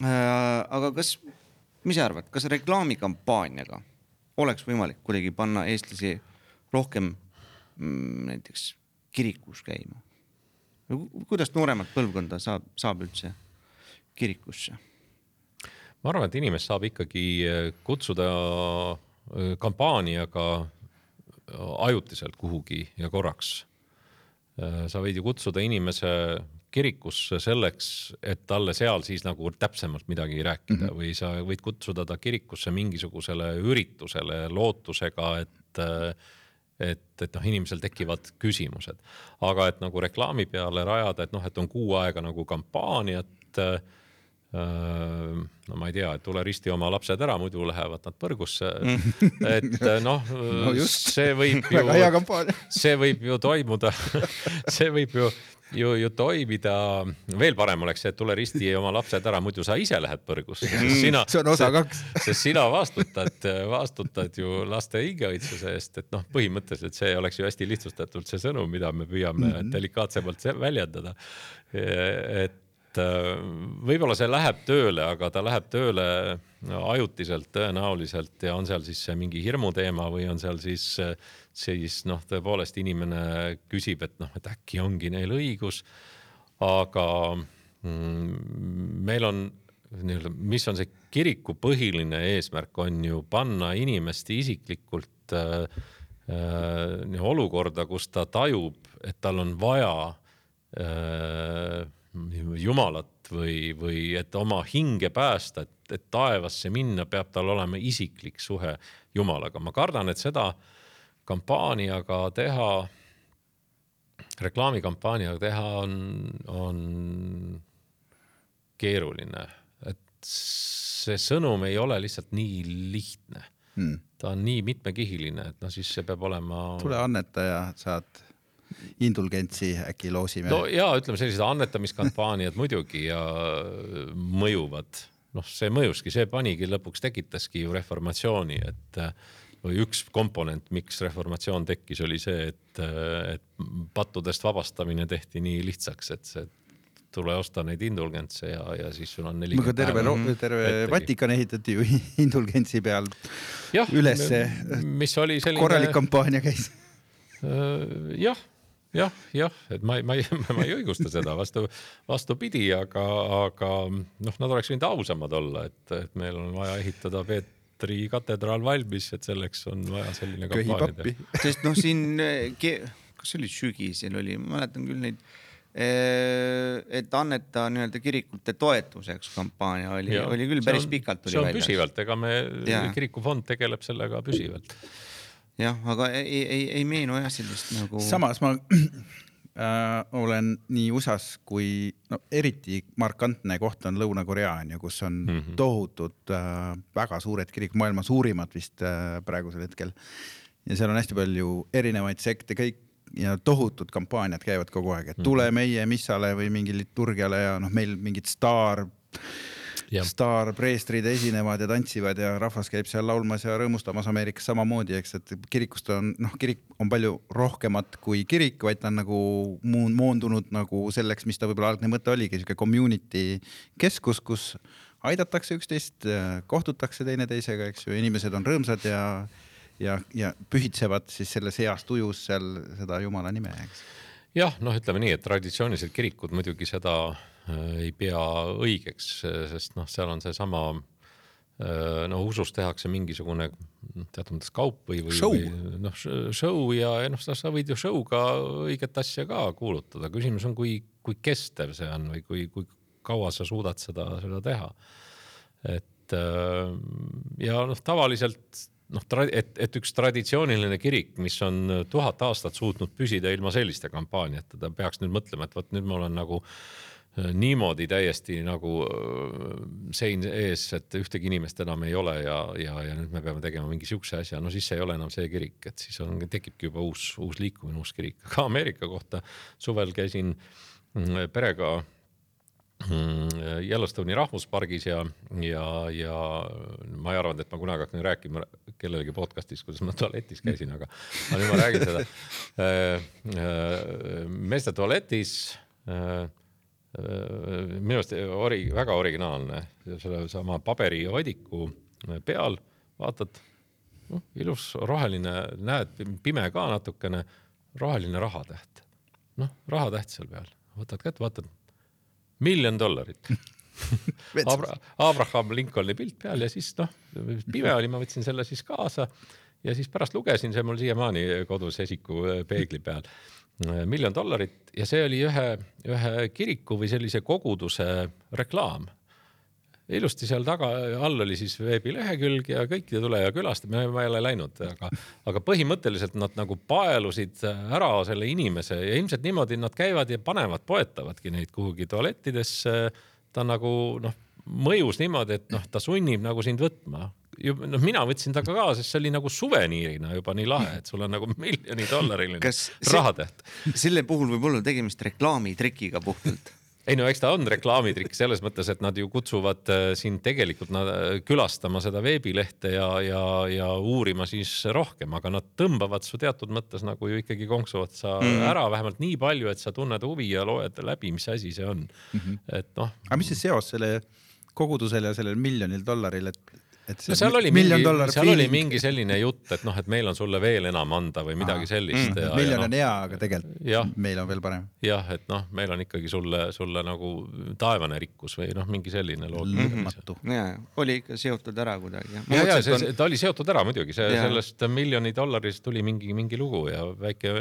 Äh, aga kas, mis sa arvad, kas reklaamikampaaniaga oleks võimalik kuidagi panna eestlasi rohkem mm, näiteks kirikus käima? kuidas nooremat põlvkonda saab, saab üldse kirikusse? ma arvan, et inimest saab ikkagi kutsuda kampaaniaga ajutiselt kuhugi ja korraks. sa võid ju kutsuda inimese kirikusse selleks, et talle seal siis nagu täpsemalt midagi rääkida mm -hmm. või sa võid kutsuda ta kirikusse mingisugusele üritusele lootusega, et et, et noh, inimesel tekivad küsimused, aga et nagu reklaami peale rajada, et noh, et on kuu aega nagu kampaaniat Äh, no ma ei tea, et tule risti oma lapsed ära, muidu lähevad nad põrgusse. et äh, noh no, see võib ju, see võib ju toimuda see võib ju, ju, ju toimida. veel parem oleks see, et tule risti oma lapsed ära, muidu sa ise lähed põrgusse. Sina, see on osa kaks. sest sina vastutad, vastutad ju laste hingeõitsuse eest, et noh, põhimõtteliselt see oleks ju hästi lihtsustatult see sõnum, mida me püüame mm -hmm. delikaatsemalt väljendada. et et äh, võib-olla see läheb tööle, aga ta läheb tööle ajutiselt tõenäoliselt ja on seal siis mingi hirmuteema või on seal siis, siis noh, tõepoolest inimene küsib, et noh, et äkki ongi neil õigus. aga mm, meil on nii-öelda, mis on see kiriku põhiline eesmärk, on ju panna inimest isiklikult äh, äh, olukorda, kus ta tajub, et tal on vaja äh, jumalat või, või et oma hinge päästa, et, et taevasse minna, peab tal olema isiklik suhe Jumalaga. ma kardan, et seda kampaaniaga teha, reklaamikampaaniaga teha on, on keeruline, et see sõnum ei ole lihtsalt nii lihtne Hmm. ta on nii mitmekihiline, et noh, siis see peab olema. tule anneta ja saad indulgentsi, äkki loosime no ja ütleme, sellised annetamiskampaaniad muidugi ja mõjuvad, noh, see mõjuski, see panigi lõpuks tekitaski ju reformatsiooni, et või üks komponent, miks reformatsioon tekkis, oli see, et, et pattudest vabastamine tehti nii lihtsaks, et see tule osta neid indulgentse ja, ja siis sul on nelikümmend terve, terve Ettegi. Vatikan ehitati ju indulgentsi peal, jah, ülesse. mis oli selline korralik kampaania käis. Jah, jah, jah, et ma ei, ma ei, ma ei õigusta seda vastu, vastupidi, aga, aga noh, nad oleks võinud ausamad olla, et, et meil on vaja ehitada Peetri katedraal valmis, et selleks on vaja selline kampaania pappi teha.. sest noh, siin, kas see oli sügisel oli, ma mäletan küll neid, et anneta nii-öelda kirikute toetuseks kampaania oli, oli küll päris pikalt see on välja. püsivalt, ega me kirikufond tegeleb sellega püsivalt. jah, aga ei, ei, ei meenu jah sellist nagu. samas ma äh, olen nii USA-s kui no eriti markantne koht on Lõuna-Korea on ju, kus on mm -hmm. tohutud äh, väga suured kirik, maailma suurimad vist äh, praegusel hetkel. ja seal on hästi palju erinevaid sekte, kõik ja tohutud kampaaniad käivad kogu aeg, et tule meie missale või mingi liturgiale ja noh, meil mingid staar. Staarpreestrid esinevad ja tantsivad ja rahvas käib seal laulmas ja rõõmustamas Ameerikas samamoodi, eks, et kirikust on noh, kirik on palju rohkemat kui kirik, vaid ta on nagu moondunud nagu selleks, mis ta võib-olla algne mõte oligi, sihuke community keskus, kus aidatakse üksteist, kohtutakse teineteisega, eks ju, inimesed on rõõmsad ja ja, ja pühitsevad siis selles heas tujus seal seda jumala nime, eks. jah, noh, ütleme nii, et traditsioonilised kirikud muidugi seda ei pea õigeks, sest noh, seal on seesama äh, no usus tehakse mingisugune teatud mõttes kaup või, või, noh, show ja, ja noh, sa, võid ju show'ga õiget asja ka kuulutada, küsimus on, kui, kui kestev see on või kui, kui kaua sa suudad seda, seda teha. et äh, ja noh, tavaliselt noh, et, et üks traditsiooniline kirik, mis on tuhat aastat suutnud püsida ilma selliste kampaaniata, ta peaks nüüd mõtlema, et vot nüüd mul on nagu äh, niimoodi täiesti nagu äh, sein ees, et ühtegi inimest enam ei ole ja, ja, ja nüüd me peame tegema mingi siukse asja, no siis ei ole enam see kirik, et siis on, tekibki juba uus, uus liikumine, uus kirik. ka Ameerika kohta suvel käisin mm, perega mm, Yellowstone'i rahvuspargis ja, ja, ja ma ei arvanud, et ma kunagi hakkan rääkima kellelegi podcast'is, kuidas ma tualetis käisin, aga, aga nüüd ma räägin seda. meeste tualetis äh, äh, minu arust ori-, väga originaalne, sellesama paberiodiku peal vaatad, noh, ilus roheline, näed, pime ka natukene, roheline rahatäht. noh, rahatäht seal peal, võtad kätte, vaatad, miljon dollarit Abra-, Abraham Lincolni pilt peal ja siis noh, pime oli, ma võtsin selle siis kaasa ja siis pärast lugesin, see mul siiamaani kodus esiku peegli peal. Miljon dollarit ja see oli ühe, ühe kiriku või sellise koguduse reklaam ilusti seal taga all oli siis veebilehekülg ja kõik ja tule ja külasta, ma ei ole läinud, aga, aga põhimõtteliselt nad nagu paelusid ära selle inimese ja ilmselt niimoodi nad käivad ja panevad, poetavadki neid kuhugi tualettidesse. ta nagu noh, mõjus niimoodi, et noh, ta sunnib nagu sind võtma. noh, mina võtsin ta ka kaasa, sest see oli nagu suveniirina juba nii lahe, et sul on nagu miljoni dollariline rahatäht selle puhul võib olla tegemist reklaamitrikiga puhtalt. ei no eks ta on reklaamitrikk selles mõttes, et nad ju kutsuvad äh, sind tegelikult nad, äh, külastama seda veebilehte ja, ja, ja uurima siis rohkem, aga nad tõmbavad su teatud mõttes nagu ju ikkagi konksuvad sa mm. ära vähemalt nii palju, et sa tunned huvi ja loed läbi, mis asi see on mm. -hmm. et noh, aga mis see seos selle kogudusel ja sellel miljonil dollaril, et, et no seal oli mingi, seal oli mingi selline jutt, et noh, et meil on sulle veel enam anda või midagi Aa, sellist mm,. miljon on no, hea, aga tegelikult meil on veel parem. jah, et noh, meil on ikkagi sulle, sulle nagu taevane rikkus või noh, mingi selline loogika. ja, oli ikka seotud ära kuidagi. ja, ja, ja see on..., ta oli seotud ära muidugi, see ja. sellest miljoni dollarist tuli mingi, mingi lugu ja väike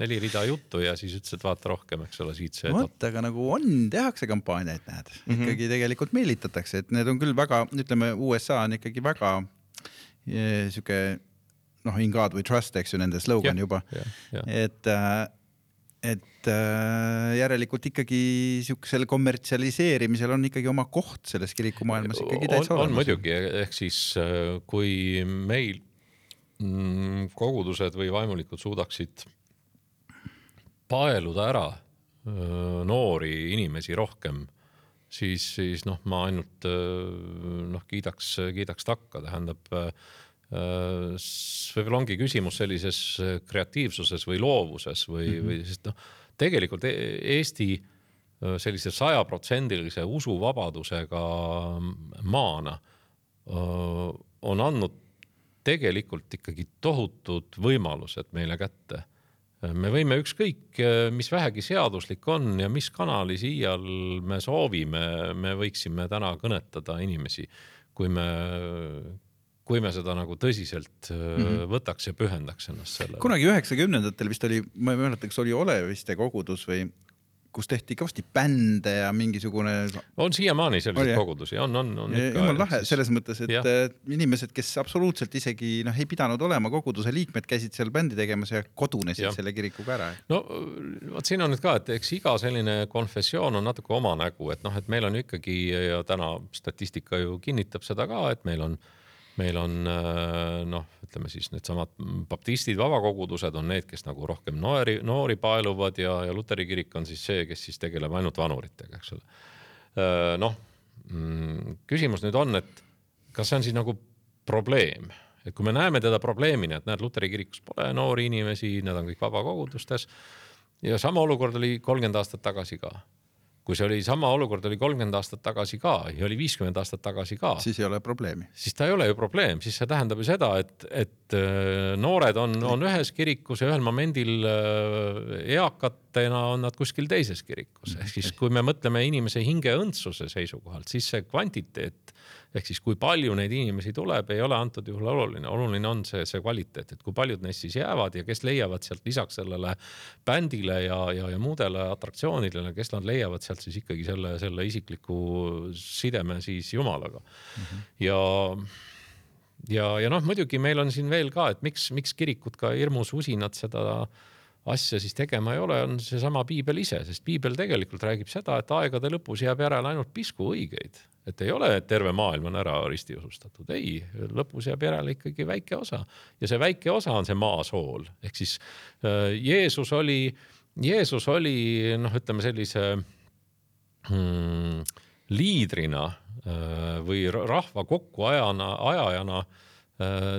neli rida juttu ja siis ütles, et vaata rohkem, eks ole, siit see. vot, aga nagu on, tehakse kampaaniaid, näed mm, -hmm. ikkagi tegelikult meelitatakse, et need on küll väga, ütleme, USA on ikkagi väga eh, sihuke noh, in God we trust, eks ju, nende slogan ja, juba. et äh, et äh, järelikult ikkagi siukesel kommertsialiseerimisel on ikkagi oma koht selles kirikumaailmas ikkagi täitsa olemas. on muidugi, ehk siis kui meil mm, kogudused või vaimulikud suudaksid paeluda ära noori inimesi rohkem, siis, siis noh, ma ainult noh, kiidaks, kiidaks takka, tähendab Äh, võib-olla ongi küsimus sellises äh, kreatiivsuses või loovuses või mm, -hmm. või sest noh, tegelikult e-, Eesti äh, sellise sajaprotsendilise usuvabadusega maana on andnud tegelikult ikkagi tohutud võimalused meile kätte. Me võime ükskõik, mis vähegi seaduslik on ja mis kanalis iial me soovime, me võiksime täna kõnetada inimesi, kui me kui me seda nagu tõsiselt mm -hmm. võtaks ja pühendaks ennast sellele. kunagi üheksakümnendatel vist oli, ma ei mäleta, kas oli Oleviste kogudus või kus tehti kõvasti bände ja mingisugune. on siiamaani selliseid kogudusi, on, on, on jumal lahe siis... selles mõttes, et ja. inimesed, kes absoluutselt isegi noh, ei pidanud olema koguduse liikmed, käisid seal bändi tegemas ja kodunesid ja. selle kirikuga ära. no vot siin on nüüd ka, et eks iga selline konfessioon on natuke oma nägu, et noh, et meil on ikkagi ja täna statistika ju kinnitab seda ka, et meil on äh, meil on äh, noh, ütleme siis needsamad baptistid, vabakogudused on need, kes nagu rohkem noori, noori paeluvad ja, ja luteri kirik on siis see, kes siis tegeleb ainult vanuritega, eks ole. Äh, noh, mm, küsimus nüüd on, et kas see on siis nagu probleem, et kui me näeme teda probleemina, et näed, luteri kirikus pole noori inimesi, nad on kõik vabakogudustes ja sama olukord oli kolmkümmend aastat tagasi ka kui see oli sama olukord oli kolmkümmend aastat tagasi ka ja oli viiskümmend aastat tagasi ka. siis ei ole probleemi. siis ta ei ole ju probleem, siis see tähendab ju seda, et, et äh, noored on, on ühes kirikus ja ühel momendil äh, eakatena on nad kuskil teises kirikus. ehk siis, kui me mõtleme inimese hinge õndsuse seisukohalt, siis see kvantiteet ehk siis, kui palju neid inimesi tuleb, ei ole antud juhul oluline, oluline on see, see kvaliteet, et kui paljud neist siis jäävad ja kes leiavad sealt lisaks sellele bändile ja, ja, ja muudele atraktsioonidele, kes nad leiavad sealt siis ikkagi selle, selle isikliku sideme siis Jumalaga mm. -hmm. ja ja, ja noh, muidugi meil on siin veel ka, et miks, miks kirikud ka hirmus usinad seda asja siis tegema ei ole, on seesama piibel ise, sest piibel tegelikult räägib seda, et aegade lõpus jääb järele ainult pisku õigeid. Et ei ole, et terve maailm on ära ristiusustatud, ei, lõpus jääb järele ikkagi väike osa. Ja see väike osa on see maasool, ehk siis äh, Jeesus oli, Jeesus oli noh, ütleme sellise hmm, liidrina äh, või rahva kokkuajana, ajajana Äh,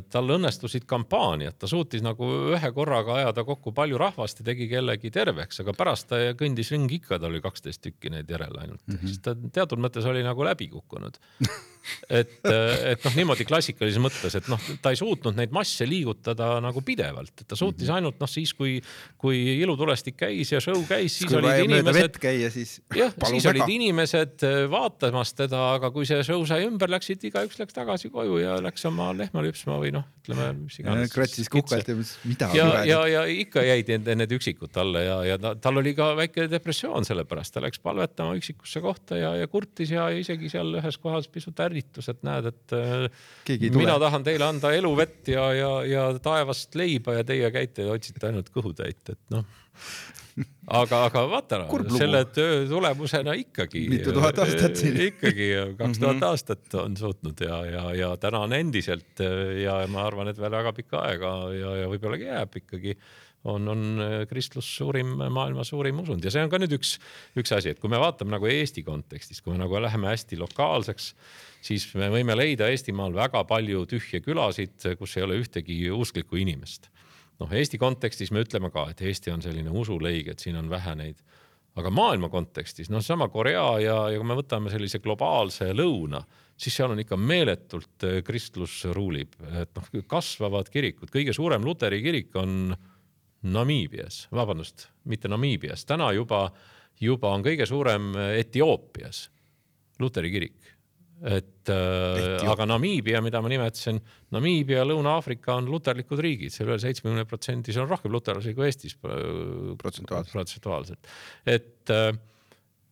tal õnnestusid kampaaniad, ta suutis nagu ühe korraga ajada kokku palju rahvast ja tegi kellegi terveks, aga pärast ta kõndis ringi ikka, tal oli kaksteist tükki neid järele ainult mm, -hmm. siis ta teatud mõttes oli nagu läbi kukkunud et, et noh, niimoodi klassikalises mõttes, et noh, ta ei suutnud neid masse liigutada nagu pidevalt, et ta suutis mhm. ainult noh, siis kui, kui ilutulestik käis ja show käis, siis kui olid inimesed. käia, siis. jah, siis väga. olid inimesed äh, vaatamas teda, aga kui see show sai ümber, läksid, igaüks läks tagasi koju ja läks oma lehma lüpsma või noh, ütleme mis iganes. kratsis kukalt ja mida. ja, ja, ja ikka jäid need, need üksikud talle ja, ja ta, tal oli ka väike depressioon sellepärast, ta läks palvetama üksikusse kohta ja, ja kurtis ja isegi seal ühes kohas pisut ärritus ärritus, et näed, et äh, mina tahan teile anda eluvett ja, ja, ja taevast leiba ja teie käite ja otsite ainult kõhutäit, et noh aga, aga vaata, selle töö tulemusena ikkagi. mitu tuhat aastat siin. ikkagi kaks tuhat mhm. aastat on suutnud ja, ja, ja täna on endiselt ja ma arvan, et veel väga pikka aega ja, ja võib-olla jääb ikkagi on, on kristlus suurim, maailma suurim usund ja see on ka nüüd üks, üks asi, et kui me vaatame nagu Eesti kontekstis, kui me nagu läheme hästi lokaalseks siis me võime leida Eestimaal väga palju tühje külasid, kus ei ole ühtegi usklikku inimest. noh, Eesti kontekstis me ütleme ka, et Eesti on selline usuleig, et siin on vähe neid aga maailma kontekstis, noh, sama Korea ja, ja kui me võtame sellise globaalse lõuna, siis seal on ikka meeletult äh, kristlus ruulib, et noh, kasvavad kirikud, kõige suurem luteri kirik on Namiibias, vabandust, mitte Namiibias, täna juba, juba on kõige suurem Etioopias luteri kirik et äh, aga Namiibia, mida ma nimetasin, Namiibia ja Lõuna-Aafrika on luterlikud riigid, seal üle seitsmekümne protsendi, seal on rohkem luterlasi kui Eestis Protsentuaalselt. protsentuaalselt. et äh,,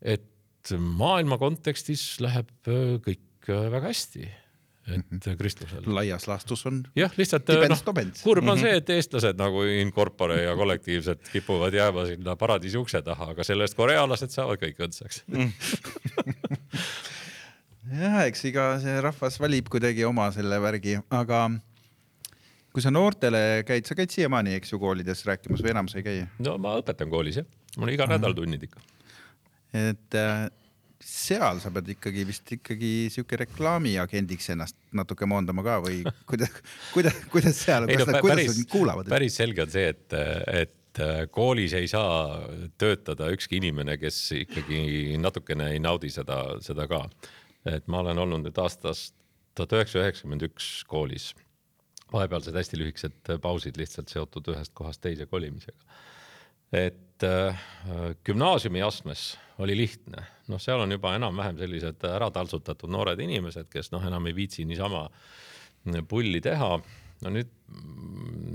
et maailma kontekstis läheb äh, kõik äh, väga hästi, et Mhm. kristlusel. laias laastus on jah, lihtsalt äh, noh, kurb on see, et eestlased nagu in corpore ja kollektiivselt kipuvad jääma sinna paradiisi ukse taha, aga selle eest korealased saavad kõik õndsaks jah, eks iga see rahvas valib kuidagi oma selle värgi, aga kui sa noortele käid, sa käid siiamaani, eks ju, koolides rääkimas või enam sa ei käi? no ma õpetan koolis jah, mul iga nädal tunnid ikka. et äh, seal sa pead ikkagi vist ikkagi sihuke reklaamiagendiks ennast natuke moondama ka või kuidas, kuidas, kuidas seal, Ei no kuidas, nad kuulavad? päris selge on see, et, et koolis ei saa töötada ükski inimene, kes ikkagi natukene ei naudi seda, seda ka. Et ma olen olnud nüüd aastast tuhat üheksasada üheksakümmend üks koolis. vahepealsed hästi lühikesed pausid lihtsalt seotud ühest kohast teise kolimisega. et äh, gümnaasiumi astmes oli lihtne, noh, seal on juba enam-vähem sellised ära taltsutatud noored inimesed, kes noh, enam ei viitsi niisama pulli teha no nüüd,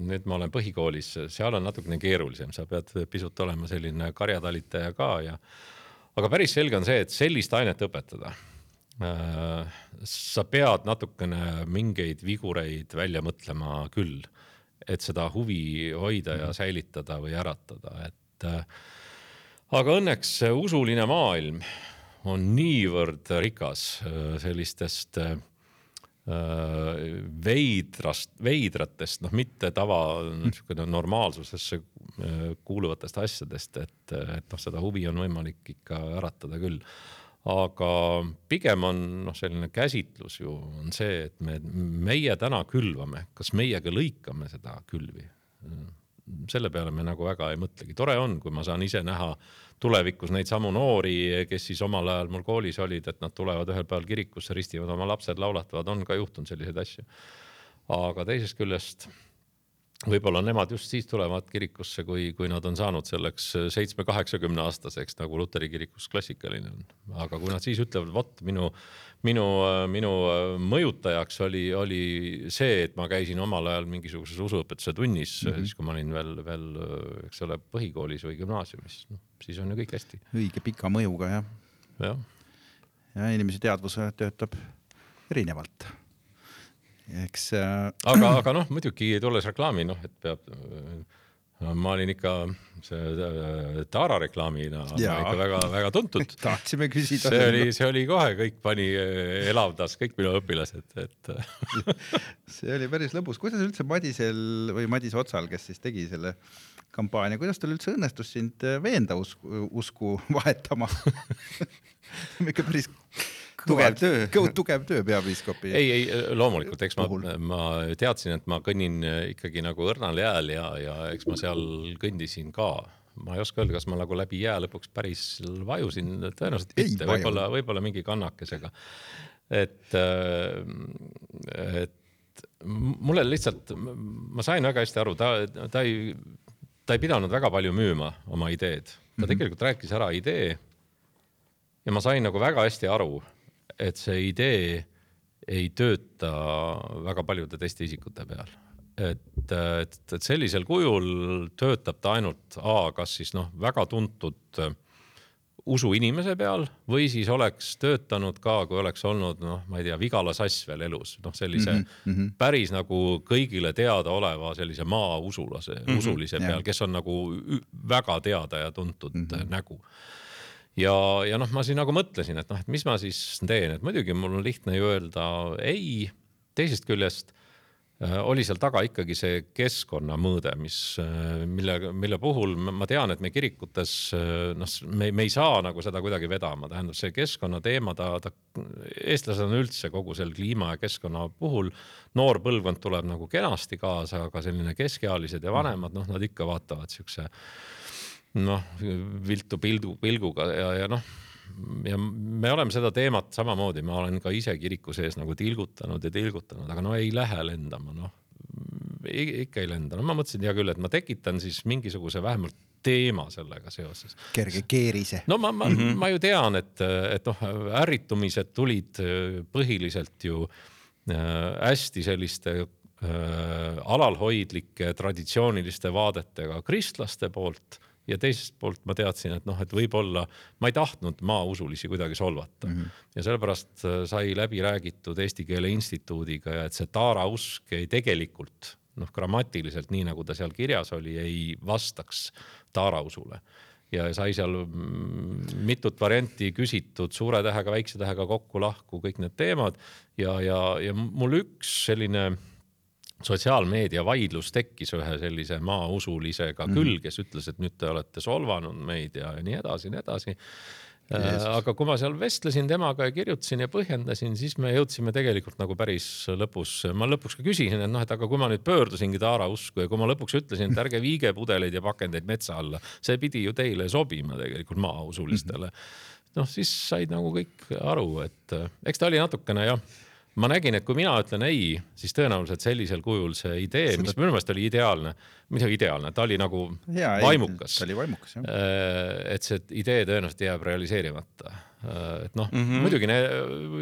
nüüd ma olen põhikoolis, seal on natukene keerulisem, sa pead pisut olema selline karjatalitaja ka ja aga päris selge on see, et sellist ainet õpetada sa pead natukene mingeid vigureid välja mõtlema küll, et seda huvi hoida ja säilitada või äratada, et äh, aga õnneks see usuline maailm on niivõrd rikas äh, sellistest äh, veidrast, veidratest, noh, mitte tava niisugune normaalsusesse äh, kuuluvatest asjadest, et, et noh, seda huvi on võimalik ikka äratada küll. Aga pigem on noh, selline käsitlus ju on see, et me, meie täna külvame, kas meie ka lõikame seda külvi? Selle peale me nagu väga ei mõtlegi, tore on, kui ma saan ise näha tulevikus neid samu noori, kes siis omal ajal mul koolis olid, et nad tulevad ühel päeval kirikusse, ristivad oma lapsed, laulatavad, on ka juhtunud selliseid asju. aga teisest küljest võib-olla nemad just siis tulevad kirikusse, kui, kui nad on saanud selleks seitsme-kaheksakümne aastaseks, nagu luteri kirikus klassikaline on. aga kui nad siis ütlevad, vot minu, minu, minu mõjutajaks oli, oli see, et ma käisin omal ajal mingisuguses usuõpetuse tunnis mm, -hmm. siis kui ma olin veel, veel, eks ole, põhikoolis või gümnaasiumis, noh siis on ju kõik hästi. õige pika mõjuga jah. jah. ja inimese teadvus töötab erinevalt eks äh.... aga, aga noh, muidugi tulles reklaami, noh, et peab äh, ma olin ikka see äh, Taara reklaamina ikka väga-väga tuntud. tahtsime küsida. see oli, see oli kohe, kõik pani, äh, elavdas kõik minu õpilased, et see oli päris lõbus, kuidas üldse Madisel või Madis Otsal, kes siis tegi selle kampaania, kuidas tal üldse õnnestus sind veenda usku, usku vahetama ikka päris tugev töö. tugev töö peapiiskopi. ei, ei loomulikult, eks ma, ma teadsin, et ma kõnnin ikkagi nagu õrnal jääl ja, ja eks ma seal kõndisin ka. ma ei oska öelda, kas ma nagu läbi jää lõpuks päris vajusin, tõenäoliselt mitte, võib-olla, võib-olla mingi kannakesega. et, et mulle lihtsalt, ma sain väga hästi aru, ta, ta ei, ta ei pidanud väga palju müüma oma ideed, ta mm -hmm. tegelikult rääkis ära idee. ja ma sain nagu väga hästi aru et see idee ei tööta väga paljude teiste isikute peal. et, et, et sellisel kujul töötab ta ainult A, kas siis noh, väga tuntud usuinimese peal või siis oleks töötanud ka, kui oleks olnud noh, ma ei tea, Vigala Sass veel elus, noh, sellise mm -hmm. päris nagu kõigile teadaoleva sellise maausulase mm, -hmm. usulise peal, kes on nagu väga teada ja tuntud mm -hmm. nägu ja, ja noh, ma siin nagu mõtlesin, et noh, et mis ma siis teen, et muidugi mul on lihtne ju öelda ei. teisest küljest äh, oli seal taga ikkagi see keskkonnamõõde, mis äh,, mille, mille puhul ma tean, et me kirikutes äh, noh, me, me ei saa nagu seda kuidagi vedama, tähendab see keskkonnateema, ta, ta, eestlased on üldse kogu selle kliima ja keskkonna puhul, noor põlvkond tuleb nagu kenasti kaasa, aga selline keskealised ja vanemad, noh, nad ikka vaatavad siukse noh viltu pildu, pilguga ja, ja noh ja me oleme seda teemat samamoodi, ma olen ka ise kiriku sees nagu tilgutanud ja tilgutanud, aga no ei lähe lendama, noh. ikka ei lenda, no ma mõtlesin, hea küll, et ma tekitan siis mingisuguse vähemalt teema sellega seoses. kerge keerise. no ma, ma mm, -hmm. ma ju tean, et, et noh, ärritumised tulid põhiliselt ju äh, hästi selliste äh, alalhoidlike traditsiooniliste vaadetega kristlaste poolt ja teisest poolt ma teadsin, et noh, et võib-olla ma ei tahtnud maausulisi kuidagi solvata mm. -hmm. ja sellepärast äh, sai läbi räägitud Eesti Keele Instituudiga ja et see taara usk ei tegelikult noh, grammatiliselt nii nagu ta seal kirjas oli, ei vastaks taara usule ja sai seal mm, mitut varianti küsitud suure tähega, väikse tähega kokku-lahku kõik need teemad ja, ja, ja mul üks selline sotsiaalmeedia vaidlus tekkis ühe sellise maausulisega mm. küll, kes ütles, et nüüd te olete solvanud meid ja, ja nii edasi ja nii edasi. Äh, aga kui ma seal vestlesin temaga ja kirjutasin ja põhjendasin, siis me jõudsime tegelikult nagu päris lõpus, ma lõpuks ka küsisin, et noh, et aga kui ma nüüd pöördusingi Taara usku ja kui ma lõpuks ütlesin, et ärge viige pudeleid ja pakendeid metsa alla, see pidi ju teile sobima tegelikult maausulistele mm. -hmm. noh, siis said nagu kõik aru, et eks ta oli natukene jah ma nägin, et kui mina ütlen ei, siis tõenäoliselt sellisel kujul see idee Seda..., mis minu meelest oli ideaalne, midagi ideaalne, ta oli nagu ja, vaimukas. ta oli vaimukas jah. Äh, et see idee tõenäoliselt jääb realiseerimata. Äh, et noh mm -hmm., muidugi ne,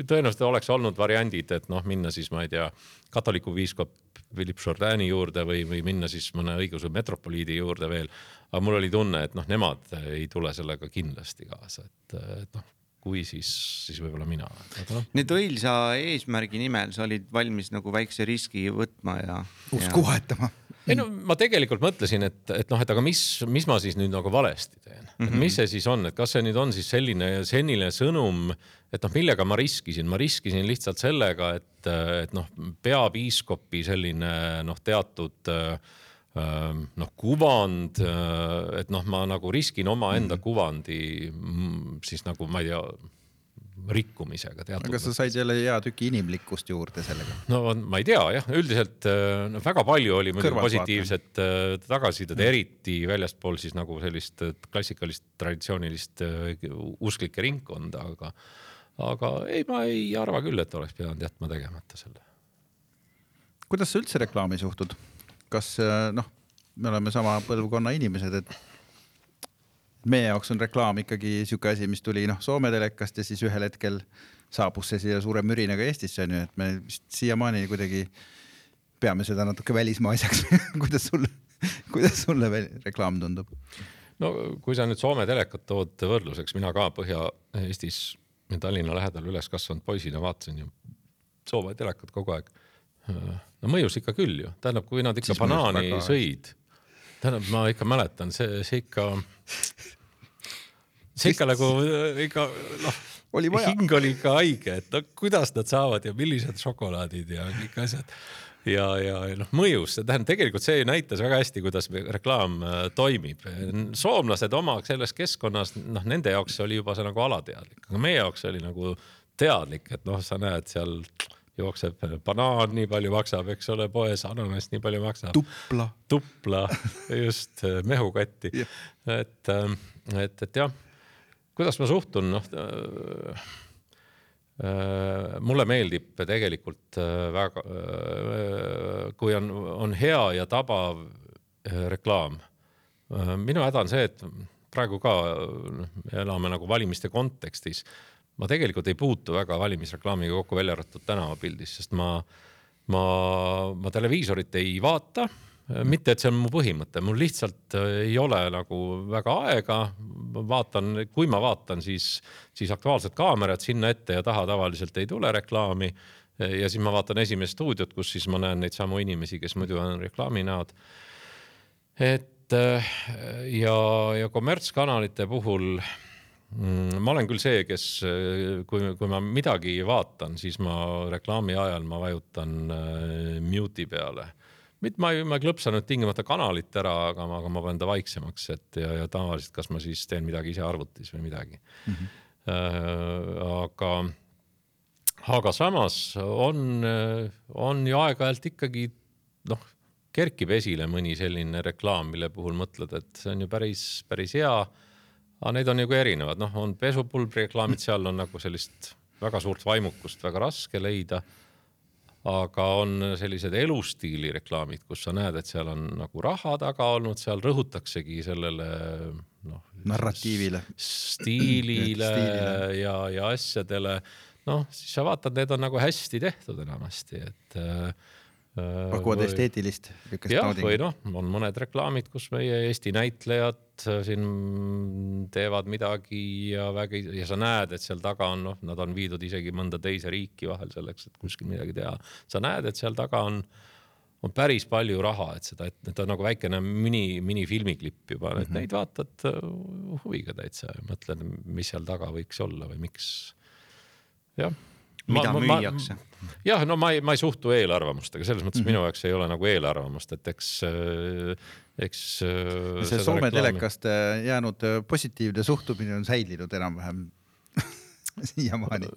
tõenäoliselt oleks olnud variandid, et noh, minna siis ma ei tea, katoliku piiskop Philip Jourdani juurde või, või minna siis mõne õigeusu metropoliidi juurde veel. aga mul oli tunne, et noh, nemad ei tule sellega kindlasti kaasa, et, et noh kui siis, siis võib-olla mina. No. nüüd õilsa eesmärgi nimel sa olid valmis nagu väikse riski võtma ja. usku vahetama. ei no ma tegelikult mõtlesin, et, et noh, et aga mis, mis ma siis nüüd nagu valesti teen mm, -hmm. mis see siis on, et kas see nüüd on siis selline, selline sõnum, et noh, millega ma riskisin, ma riskisin lihtsalt sellega, et, et noh, peapiiskopi selline noh, teatud äh, noh, kuvand, et noh, ma nagu riskin omaenda mm. kuvandi siis nagu ma ei tea rikkumisega aga sa said jälle hea tüki inimlikkust juurde sellega. no ma ei tea jah, üldiselt no väga palju oli muidugi positiivset tagasisidet mm., eriti väljaspool siis nagu sellist klassikalist traditsioonilist usklike ringkonda, aga, aga ei, ma ei arva küll, et oleks pidanud jätma tegemata selle. kuidas sa üldse reklaami suhtud? Kas äh, noh, me oleme sama põlvkonna inimesed, et meie jaoks on reklaam ikkagi sihuke asi, mis tuli noh Soome telekast ja siis ühel hetkel saabus see siia suure mürinaga Eestisse onju, et me vist siiamaani kuidagi peame seda natuke välismaa asjaks kuidas sulle, kuidas sulle reklaam tundub? no kui sa nüüd Soome telekat tood võrdluseks, mina ka Põhja-Eestis Tallinna lähedal üles kasvanud poisina vaatasin ju Soome telekat kogu aeg no mõjus ikka küll ju, tähendab, kui nad ikka siis banaani sõid, tähendab, ma ikka mäletan, see, see ikka, see ikka nagu ikka noh, hing oli ikka haige, et no kuidas nad saavad ja millised šokolaadid ja kõik asjad. Ja, ja, noh, mõjus, tähendab tegelikult see näitas väga hästi, kuidas reklaam äh, toimib. soomlased oma selles keskkonnas, noh, nende jaoks oli juba see nagu alateadlik, aga meie jaoks oli nagu teadlik, et noh, sa näed seal jookseb banaan, nii palju maksab, eks ole, poes ananass nii palju maksab. tupla. tupla, just mehukatti yeah.. et, ähm, et, et jah, kuidas ma suhtun, noh äh, äh, mulle meeldib tegelikult äh, väga äh,, kui on, on hea ja tabav äh, reklaam. Äh, minu häda on see, et praegu ka elame nagu valimiste kontekstis ma tegelikult ei puutu väga valimisreklaamiga kokku, välja arvatud tänavapildis, sest ma, ma, ma televiisorit ei vaata. mitte, et see on mu põhimõte, mul lihtsalt ei ole nagu väga aega. vaatan, kui ma vaatan, siis, siis Aktuaalset Kaamerat sinna ette ja taha tavaliselt ei tule reklaami. ja siis ma vaatan Esimest stuudiot, kus siis ma näen neid samu inimesi, kes muidu on reklaaminäod. et äh, ja, ja kommertskanalite puhul ma olen küll see, kes, kui, kui ma midagi vaatan, siis ma reklaami ajal ma vajutan äh, mute'i peale. mitte ma ei, ma ei klõpsa nüüd tingimata kanalit ära, aga ma, aga ma panen ta vaiksemaks, et ja, ja tavaliselt, kas ma siis teen midagi ise arvutis või midagi mm. -hmm. Äh, aga, aga samas on, on ju aeg-ajalt ikkagi noh, kerkib esile mõni selline reklaam, mille puhul mõtled, et see on ju päris, päris hea. Aga need on nagu erinevad, noh, on pesupulbri reklaamid, seal on nagu sellist väga suurt vaimukust väga raske leida aga on sellised elustiili reklaamid, kus sa näed, et seal on nagu raha taga olnud, seal rõhutaksegi sellele noh. Narratiivile. stiilile ja, ja asjadele. noh, siis sa vaatad, need on nagu hästi tehtud enamasti, et äh,. Pakuvad esteetilist. jah, või noh, on mõned reklaamid, kus meie Eesti näitlejad äh, siin teevad midagi ja vägi ja sa näed, et seal taga on noh, nad on viidud isegi mõnda teise riiki vahel selleks, et kuskil midagi teha. sa näed, et seal taga on, on päris palju raha, et seda, et need on nagu väikene mini, minifilmiklipp juba mm, -hmm. et neid vaatad äh, huviga täitsa ja mõtled, mis seal taga võiks olla või miks. jah. Mida müüakse. jah, no ma ei, ma ei suhtu eelarvamustega, selles mõttes mm -hmm. minu jaoks ei ole nagu eelarvamust, et eks, eks. see Soome telekast äh, jäänud äh, positiivne suhtumine on säilinud enam-vähem siiamaani.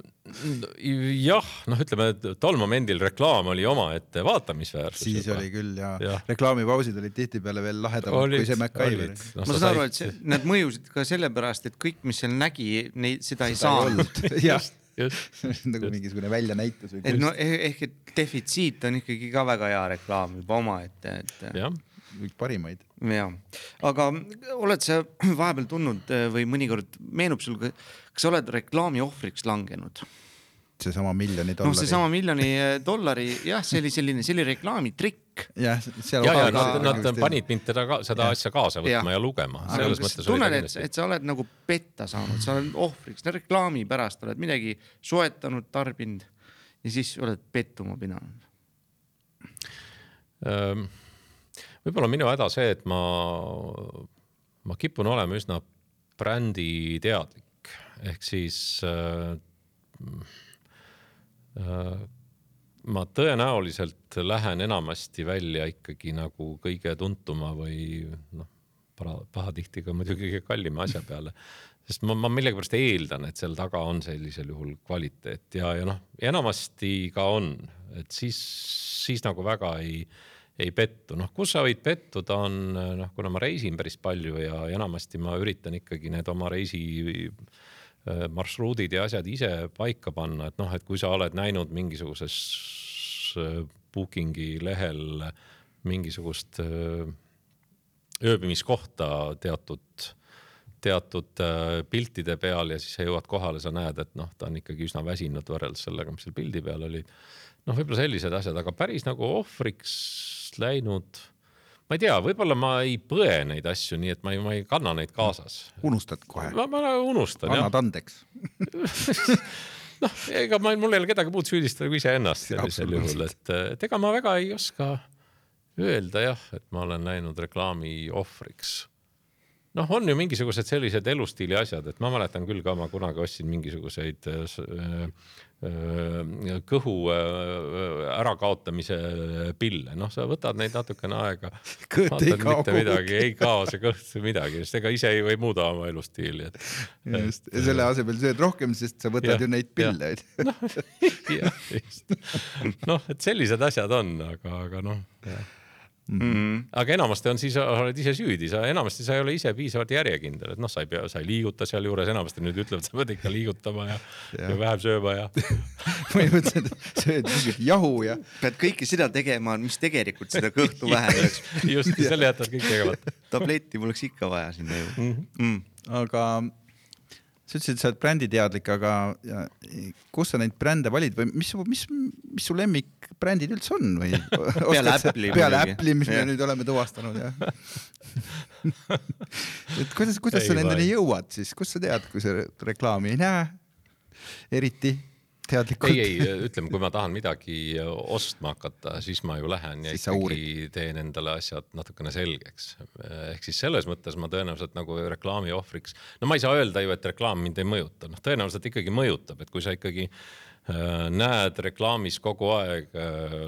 jah, noh, ütleme, tol momendil reklaam oli omaette vaatamisväärsus. siis oli küll ja, ja. Reklaamipausid olid tihtipeale veel lahedamad Olid- kui see MacGyver. No ma sa saan aru, et see, need mõjusid ka sellepärast, et kõik, mis seal nägi, neid, seda ei saanud. just, nagu mingisugune väljanäitus või et no eh- ehk, et defitsiit on ikkagi ka väga hea reklaam juba omaette, et jah. üks parimaid. ja, aga oled sa vahepeal tundnud eh, või mõnikord meenub sul, kas sa oled reklaami ohvriks langenud? Seesama miljoni noh, dollari. seesama miljoni eh, dollari, jah, see oli selline, see oli reklaamitrikk. jah, seal. ja, ja Aga- nad, nad panid mind teda ka seda Jah. asja kaasa võtma ja, ja lugema, selles mõttes tunned, oli et ta, et sa oled nagu petta saanud, sa oled ohvriks, reklaami pärast oled midagi soetanud, tarbinud ja siis oled pettuma pidanud? Ehm, võib-olla minu häda see, et ma, ma kipun olema üsna bränditeadlik, ehk siis äh, ma tõenäoliselt lähen enamasti välja ikkagi nagu kõige tuntuma või noh, pahatihti ka muidugi kõige kallima asja peale. sest ma, ma millegipärast eeldan, et seal taga on sellisel juhul kvaliteet ja, ja noh, enamasti ka on, et siis, siis nagu väga ei, ei pettu, noh, kus sa võid pettuda, on noh, kuna ma reisin päris palju ja enamasti ma üritan ikkagi need oma reisi äh, marsruudid ja asjad ise paika panna, et noh, et kui sa oled näinud mingisuguses äh, booking'i lehel mingisugust äh, ööbimiskohta teatud, teatud äh, piltide peal ja siis sa jõuad kohale, sa näed, et noh, ta on ikkagi üsna väsinud võrreldes sellega, mis seal pildi peal oli. noh, võib-olla sellised asjad, aga päris nagu ohvriks läinud, ma ei tea, võib-olla ma ei põe neid asju, nii et ma ei, ma ei kanna neid kaasas. unustad kohe, ma, ma unustan jah annad, andeks. noh, ega ma, mul ei ole kedagi muud süüdistada kui iseennast sellisel juhul, et, et ega ma väga ei oska öelda jah, et ma olen läinud reklaami ohvriks noh, on ju mingisugused sellised elustiili asjad, et ma mäletan küll ka, ma kunagi ostsin mingisuguseid äh, äh, äh, kõhu ärakaotamise pille, noh, sa võtad neid natukene aega. Kõht ei kao midagi, ei kao see kõht midagi, sest ega ise ei või muuda oma elustiili, et. just, ja selle asemel sööd rohkem, sest sa võtad Jah, ju neid pille, onju. just. noh, et sellised asjad on, aga, aga noh. Mm. aga enamasti on siis, oled ise süüdi, sa enamasti sa ei ole ise piisavalt järjekindel, et noh, sa ei pea, sa ei liiguta sealjuures, enamasti nüüd ütlevad, sa pead ikka liigutama ja, ja. ja vähem sööma ja. põhimõtteliselt sööd mingit jahu ja pead kõike seda tegema, mis tegelikult seda kõhtu vähendaks. just, selle jätad kõik tegemata. tabletti poleks ikka vaja sinna ju mm.. aga sa ütlesid, et sa oled bränditeadlik, aga kus sa neid brände valid või mis, mis, mis su lemmikbrändid üldse on või? Peale Apple'i peale. Apple'i, mis me nüüd oleme tuvastanud jah. et kuidas, kuidas Ei sa nendeni jõuad siis, kust sa tead, kui sa reklaami ei näe? eriti teadlikult. ei, ei, ütleme, kui ma tahan midagi ostma hakata, siis ma ju lähen ja Siis ikkagi teen endale asjad natukene selgeks. ehk siis selles mõttes ma tõenäoliselt nagu reklaami ohvriks, no ma ei saa öelda ju, et reklaam mind ei mõjuta, noh, tõenäoliselt ikkagi mõjutab, et kui sa ikkagi äh, näed reklaamis kogu aeg,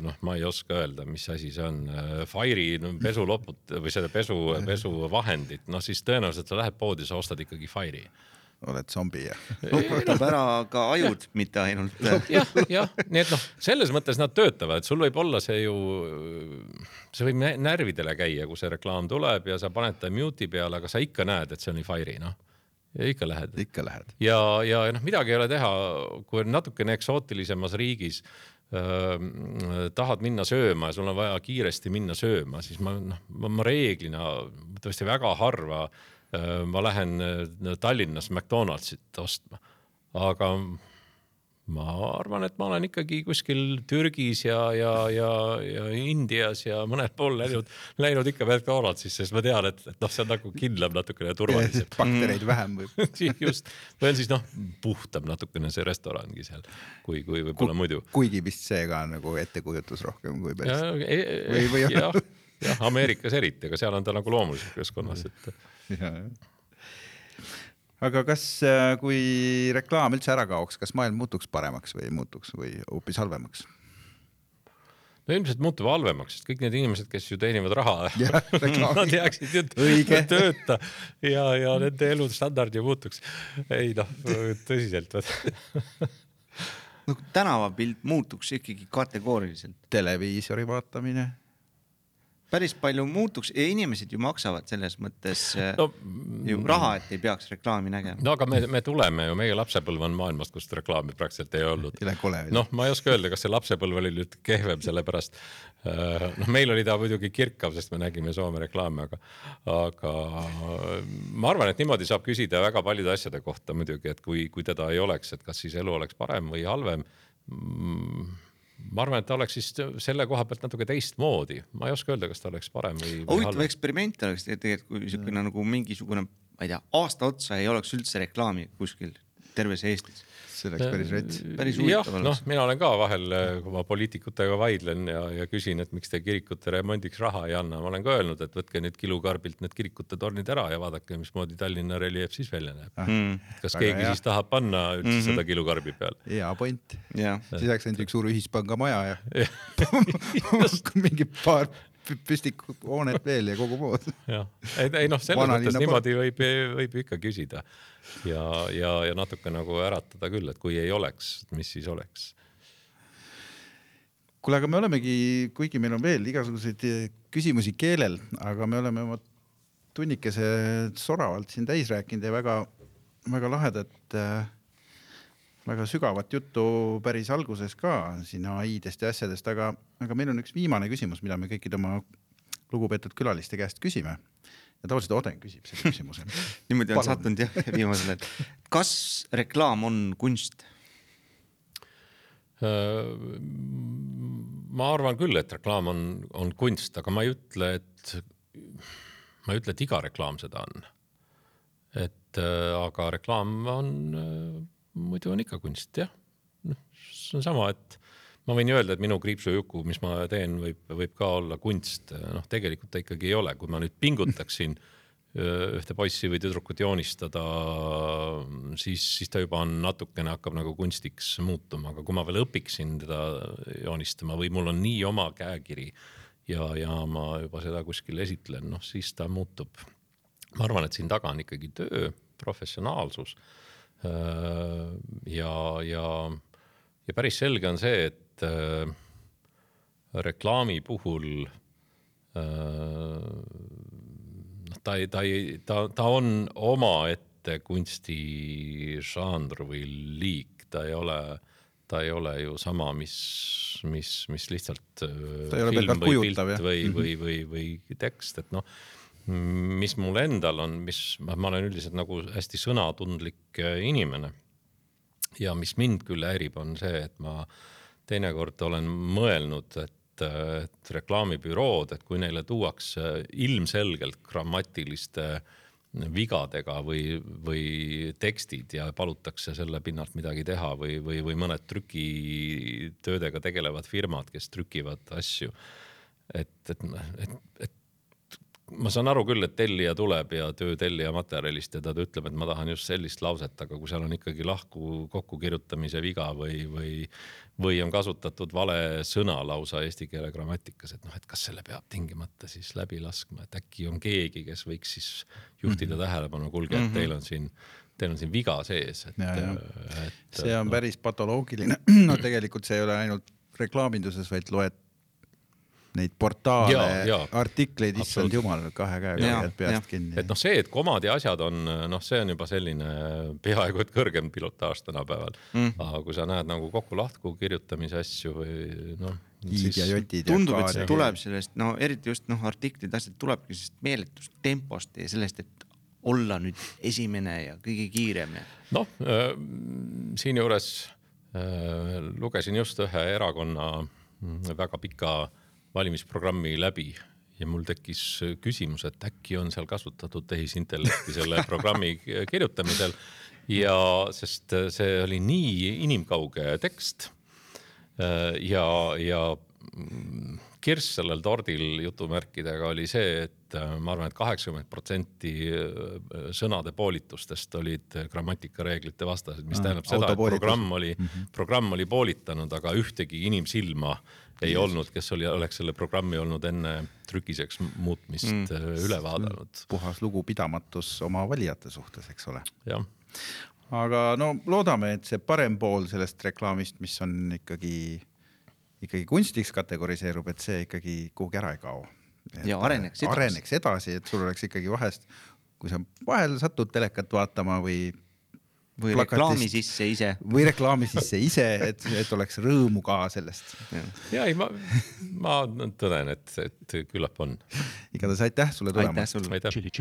noh, ma ei oska öelda, mis asi see on, Fire'i pesuloput või seda pesu, pesuvahendit, noh siis tõenäoliselt sa lähed poodi, sa ostad ikkagi Fire'i oled zombi ja võtab ära ka ajud, mitte ainult. jah, jah, nii et noh, selles mõttes nad töötavad, sul võib olla see ju, see võib nä- närvidele käia, kui see reklaam tuleb ja sa paned ta mute'i peale, aga sa ikka näed, et see on Fire'i noh. ja ikka lähed ikka lähed. ja, ja noh, midagi ei ole teha, kui on natukene eksootilisemas riigis äh, tahad minna sööma ja sul on vaja kiiresti minna sööma, siis ma noh, ma reeglina tõesti väga harva äh, ma lähen äh, Tallinnas McDonaldsit ostma, aga ma arvan, et ma olen ikkagi kuskil Türgis ja, ja, ja, ja Indias ja mõnel pool läinud, läinud ikka McDonaldsisse, sest ma tean, et, et noh, see on nagu kindlam natukene ja turvalisem. baktereid vähem võib. just, või on siis noh, puhtam natukene see restorangi seal, kui, kui võib-olla muidu. kuigi vist see ka on nagu ettekujutus rohkem kui päris. jah Või- või-, jah, jah, Ameerikas eriti, aga seal on ta nagu loomulikus keskkonnas, et aga kas, kui reklaam üldse ära kaoks, kas maailm muutuks paremaks või muutuks või hoopis halvemaks? no ilmselt muutub halvemaks, sest kõik need inimesed, kes ju teenivad raha nad jääksid ju tööta ja, ja nende elustandard ju muutuks. ei noh, tõsiselt. no tänavapilt muutuks ikkagi kategooriliselt. televiisori vaatamine. Päris palju muutuks ja inimesed ju maksavad selles mõttes No, no, ju raha, et ei peaks reklaami nägema. no aga me, me tuleme ju, meie lapsepõlv on maailmast, kus reklaami praktiliselt ei olnud. noh, ma ei oska öelda, kas see lapsepõlv oli nüüd kehvem, sellepärast äh, noh, meil oli ta muidugi kirkav, sest me nägime Soome reklaame, aga, aga ma arvan, et niimoodi saab küsida väga paljude asjade kohta muidugi, et kui, kui teda ei oleks, et kas siis elu oleks parem või halvem mm, ma arvan, et ta oleks siis selle koha pealt natuke teistmoodi, ma ei oska öelda, kas ta oleks parem või, huvitav eksperiment oleks tegelikult, kui niisugune nagu mingisugune, ma ei tea, aasta otsa ei oleks üldse reklaami kuskil terves Eestis. See oleks päris rets. päris jah huvitav, noh oleks., mina olen ka vahel, kui ma poliitikutega vaidlen ja, ja küsin, et miks te kirikute remondiks raha ei anna, ma olen ka öelnud, et võtke nüüd kilukarbilt need kirikute tornid ära ja vaadake, mismoodi Tallinna reljeef siis välja näeb. mm,. kas Väga keegi hea. siis tahab panna üldse mm -hmm. seda kilukarbi peale? hea point. jah, siis oleks ainult üks suur ühispanga maja ja mingi paar püstikhoonet veel ja kogu pood. jah, ei, ei noh, selles Vanalinna mõttes niimoodi võib, võib ikka küsida. Ja, ja, ja natuke nagu äratada küll, et kui ei oleks, mis siis oleks? Kuule, aga me olemegi, kuigi meil on veel igasuguseid eh, küsimusi keelel, aga me oleme oma tunnikese soravalt siin täis rääkinud ja väga-väga lahedat äh, väga sügavat juttu päris alguses ka siin ai-dest ja asjadest, aga, aga meil on üks viimane küsimus, mida me kõikide oma lugupeetud külaliste käest küsime. ja tavaliselt Oden küsib selle küsimuse. niimoodi on Palun. sattunud jah, viimasel ajal. kas reklaam on kunst? ma arvan küll, et reklaam on, on kunst, aga ma ei ütle, et, ma ei ütle, et iga reklaam seda on. et äh, aga reklaam on äh,, muidu on ikka kunst, jah. noh, see on sama, et ma võin ju öelda, et minu kriipsujuku, mis ma teen, võib, võib ka olla kunst, noh, tegelikult ta ikkagi ei ole, kui ma nüüd pingutaksin ühte poissi või tüdrukut joonistada, siis, siis ta juba on natukene hakkab nagu kunstiks muutuma, aga kui ma veel õpiksin teda joonistama või mul on nii oma käekiri ja, ja ma juba seda kuskil esitlen, noh siis ta muutub. ma arvan, et siin taga on ikkagi töö, professionaalsus. ja, ja, ja päris selge on see, et äh, reklaami puhul äh, noh, ta ei, ta ei, ta, ta on omaette kunstižanr või liik, ta ei ole, ta ei ole ju sama, mis, mis, mis lihtsalt äh, Ta ei ole pelgalt või kujutav, jah. või, või, või, või tekst, et noh, mis mul endal on, mis ma olen üldiselt nagu hästi sõnatundlik äh, inimene ja mis mind küll häirib, on see, et ma teinekord olen mõelnud, et, et reklaamibürood, et kui neile tuuakse ilmselgelt grammatiliste vigadega või, või tekstid ja palutakse selle pinnalt midagi teha või, või, või mõned trükitöödega tegelevad firmad, kes trükivad asju. et, et, et, et ma saan aru küll, et tellija tuleb ja töötellija materjalist ja ta ütleb, et ma tahan just sellist lauset, aga kui seal on ikkagi lahku kokkukirjutamise viga või, või, või on kasutatud vale sõna lausa eesti keele grammatikas, et noh, et kas selle peab tingimata siis läbi laskma, et äkki on keegi, kes võiks siis juhtida mm -hmm. tähelepanu, kuulge, et teil on siin teil on siin viga sees, et et see on päris patoloogiline. no tegelikult see ei ole ainult reklaaminduses, vaid loed neid portaale artikleid, issand jumal, kahe käega hoiad peast jah. kinni. et noh, see, et komad ja asjad on noh, see on juba selline peaaegu et kõrgem pilotaaž tänapäeval mm.. aga kui sa näed nagu kokku-lahku kirjutamise asju või noh. ja jotid. tundub, et see tuleb sellest, no eriti just noh, artiklid, asjad tulebki sellest meeletust tempost ja sellest, et olla nüüd esimene ja kõige kiirem ja noh, siinjuures äh, lugesin just ühe erakonna mm, väga pika valimisprogrammi läbi ja mul tekkis küsimus, et äkki on seal kasutatud tehisintellekti selle programmi kirjutamisel ja sest see oli nii inimkauge tekst äh, ja, ja kirss sellel tordil jutumärkidega oli see, et äh, ma arvan et, et kaheksakümmend protsenti äh, sõnade poolitustest olid grammatikareeglite vastased, mis Ah, tähendab seda, et programm oli -hmm. programm oli poolitanud, aga ühtegi inimsilma ei yes. olnud, kes oli, oleks selle programmi olnud enne trükiseks muutmist mm. üle vaadanud. puhas lugupidamatus oma valijate suhtes, eks ole. jah, aga no loodame, et see parem pool sellest reklaamist, mis on ikkagi, ikkagi kunstiks kategoriseerub, et see ikkagi kuhugi ära ei kao. Ja areneks edasi. areneks edasi, et sul oleks ikkagi vahest, kui sa vahel satud telekat vaatama või, või Plakatist. reklaami sisse ise. või reklaami sisse ise, et, et oleks rõõmu ka sellest. ja ei, ma, ma tõden, et, et küllap on. igatahes aitäh sulle tulemast. aitäh sulle.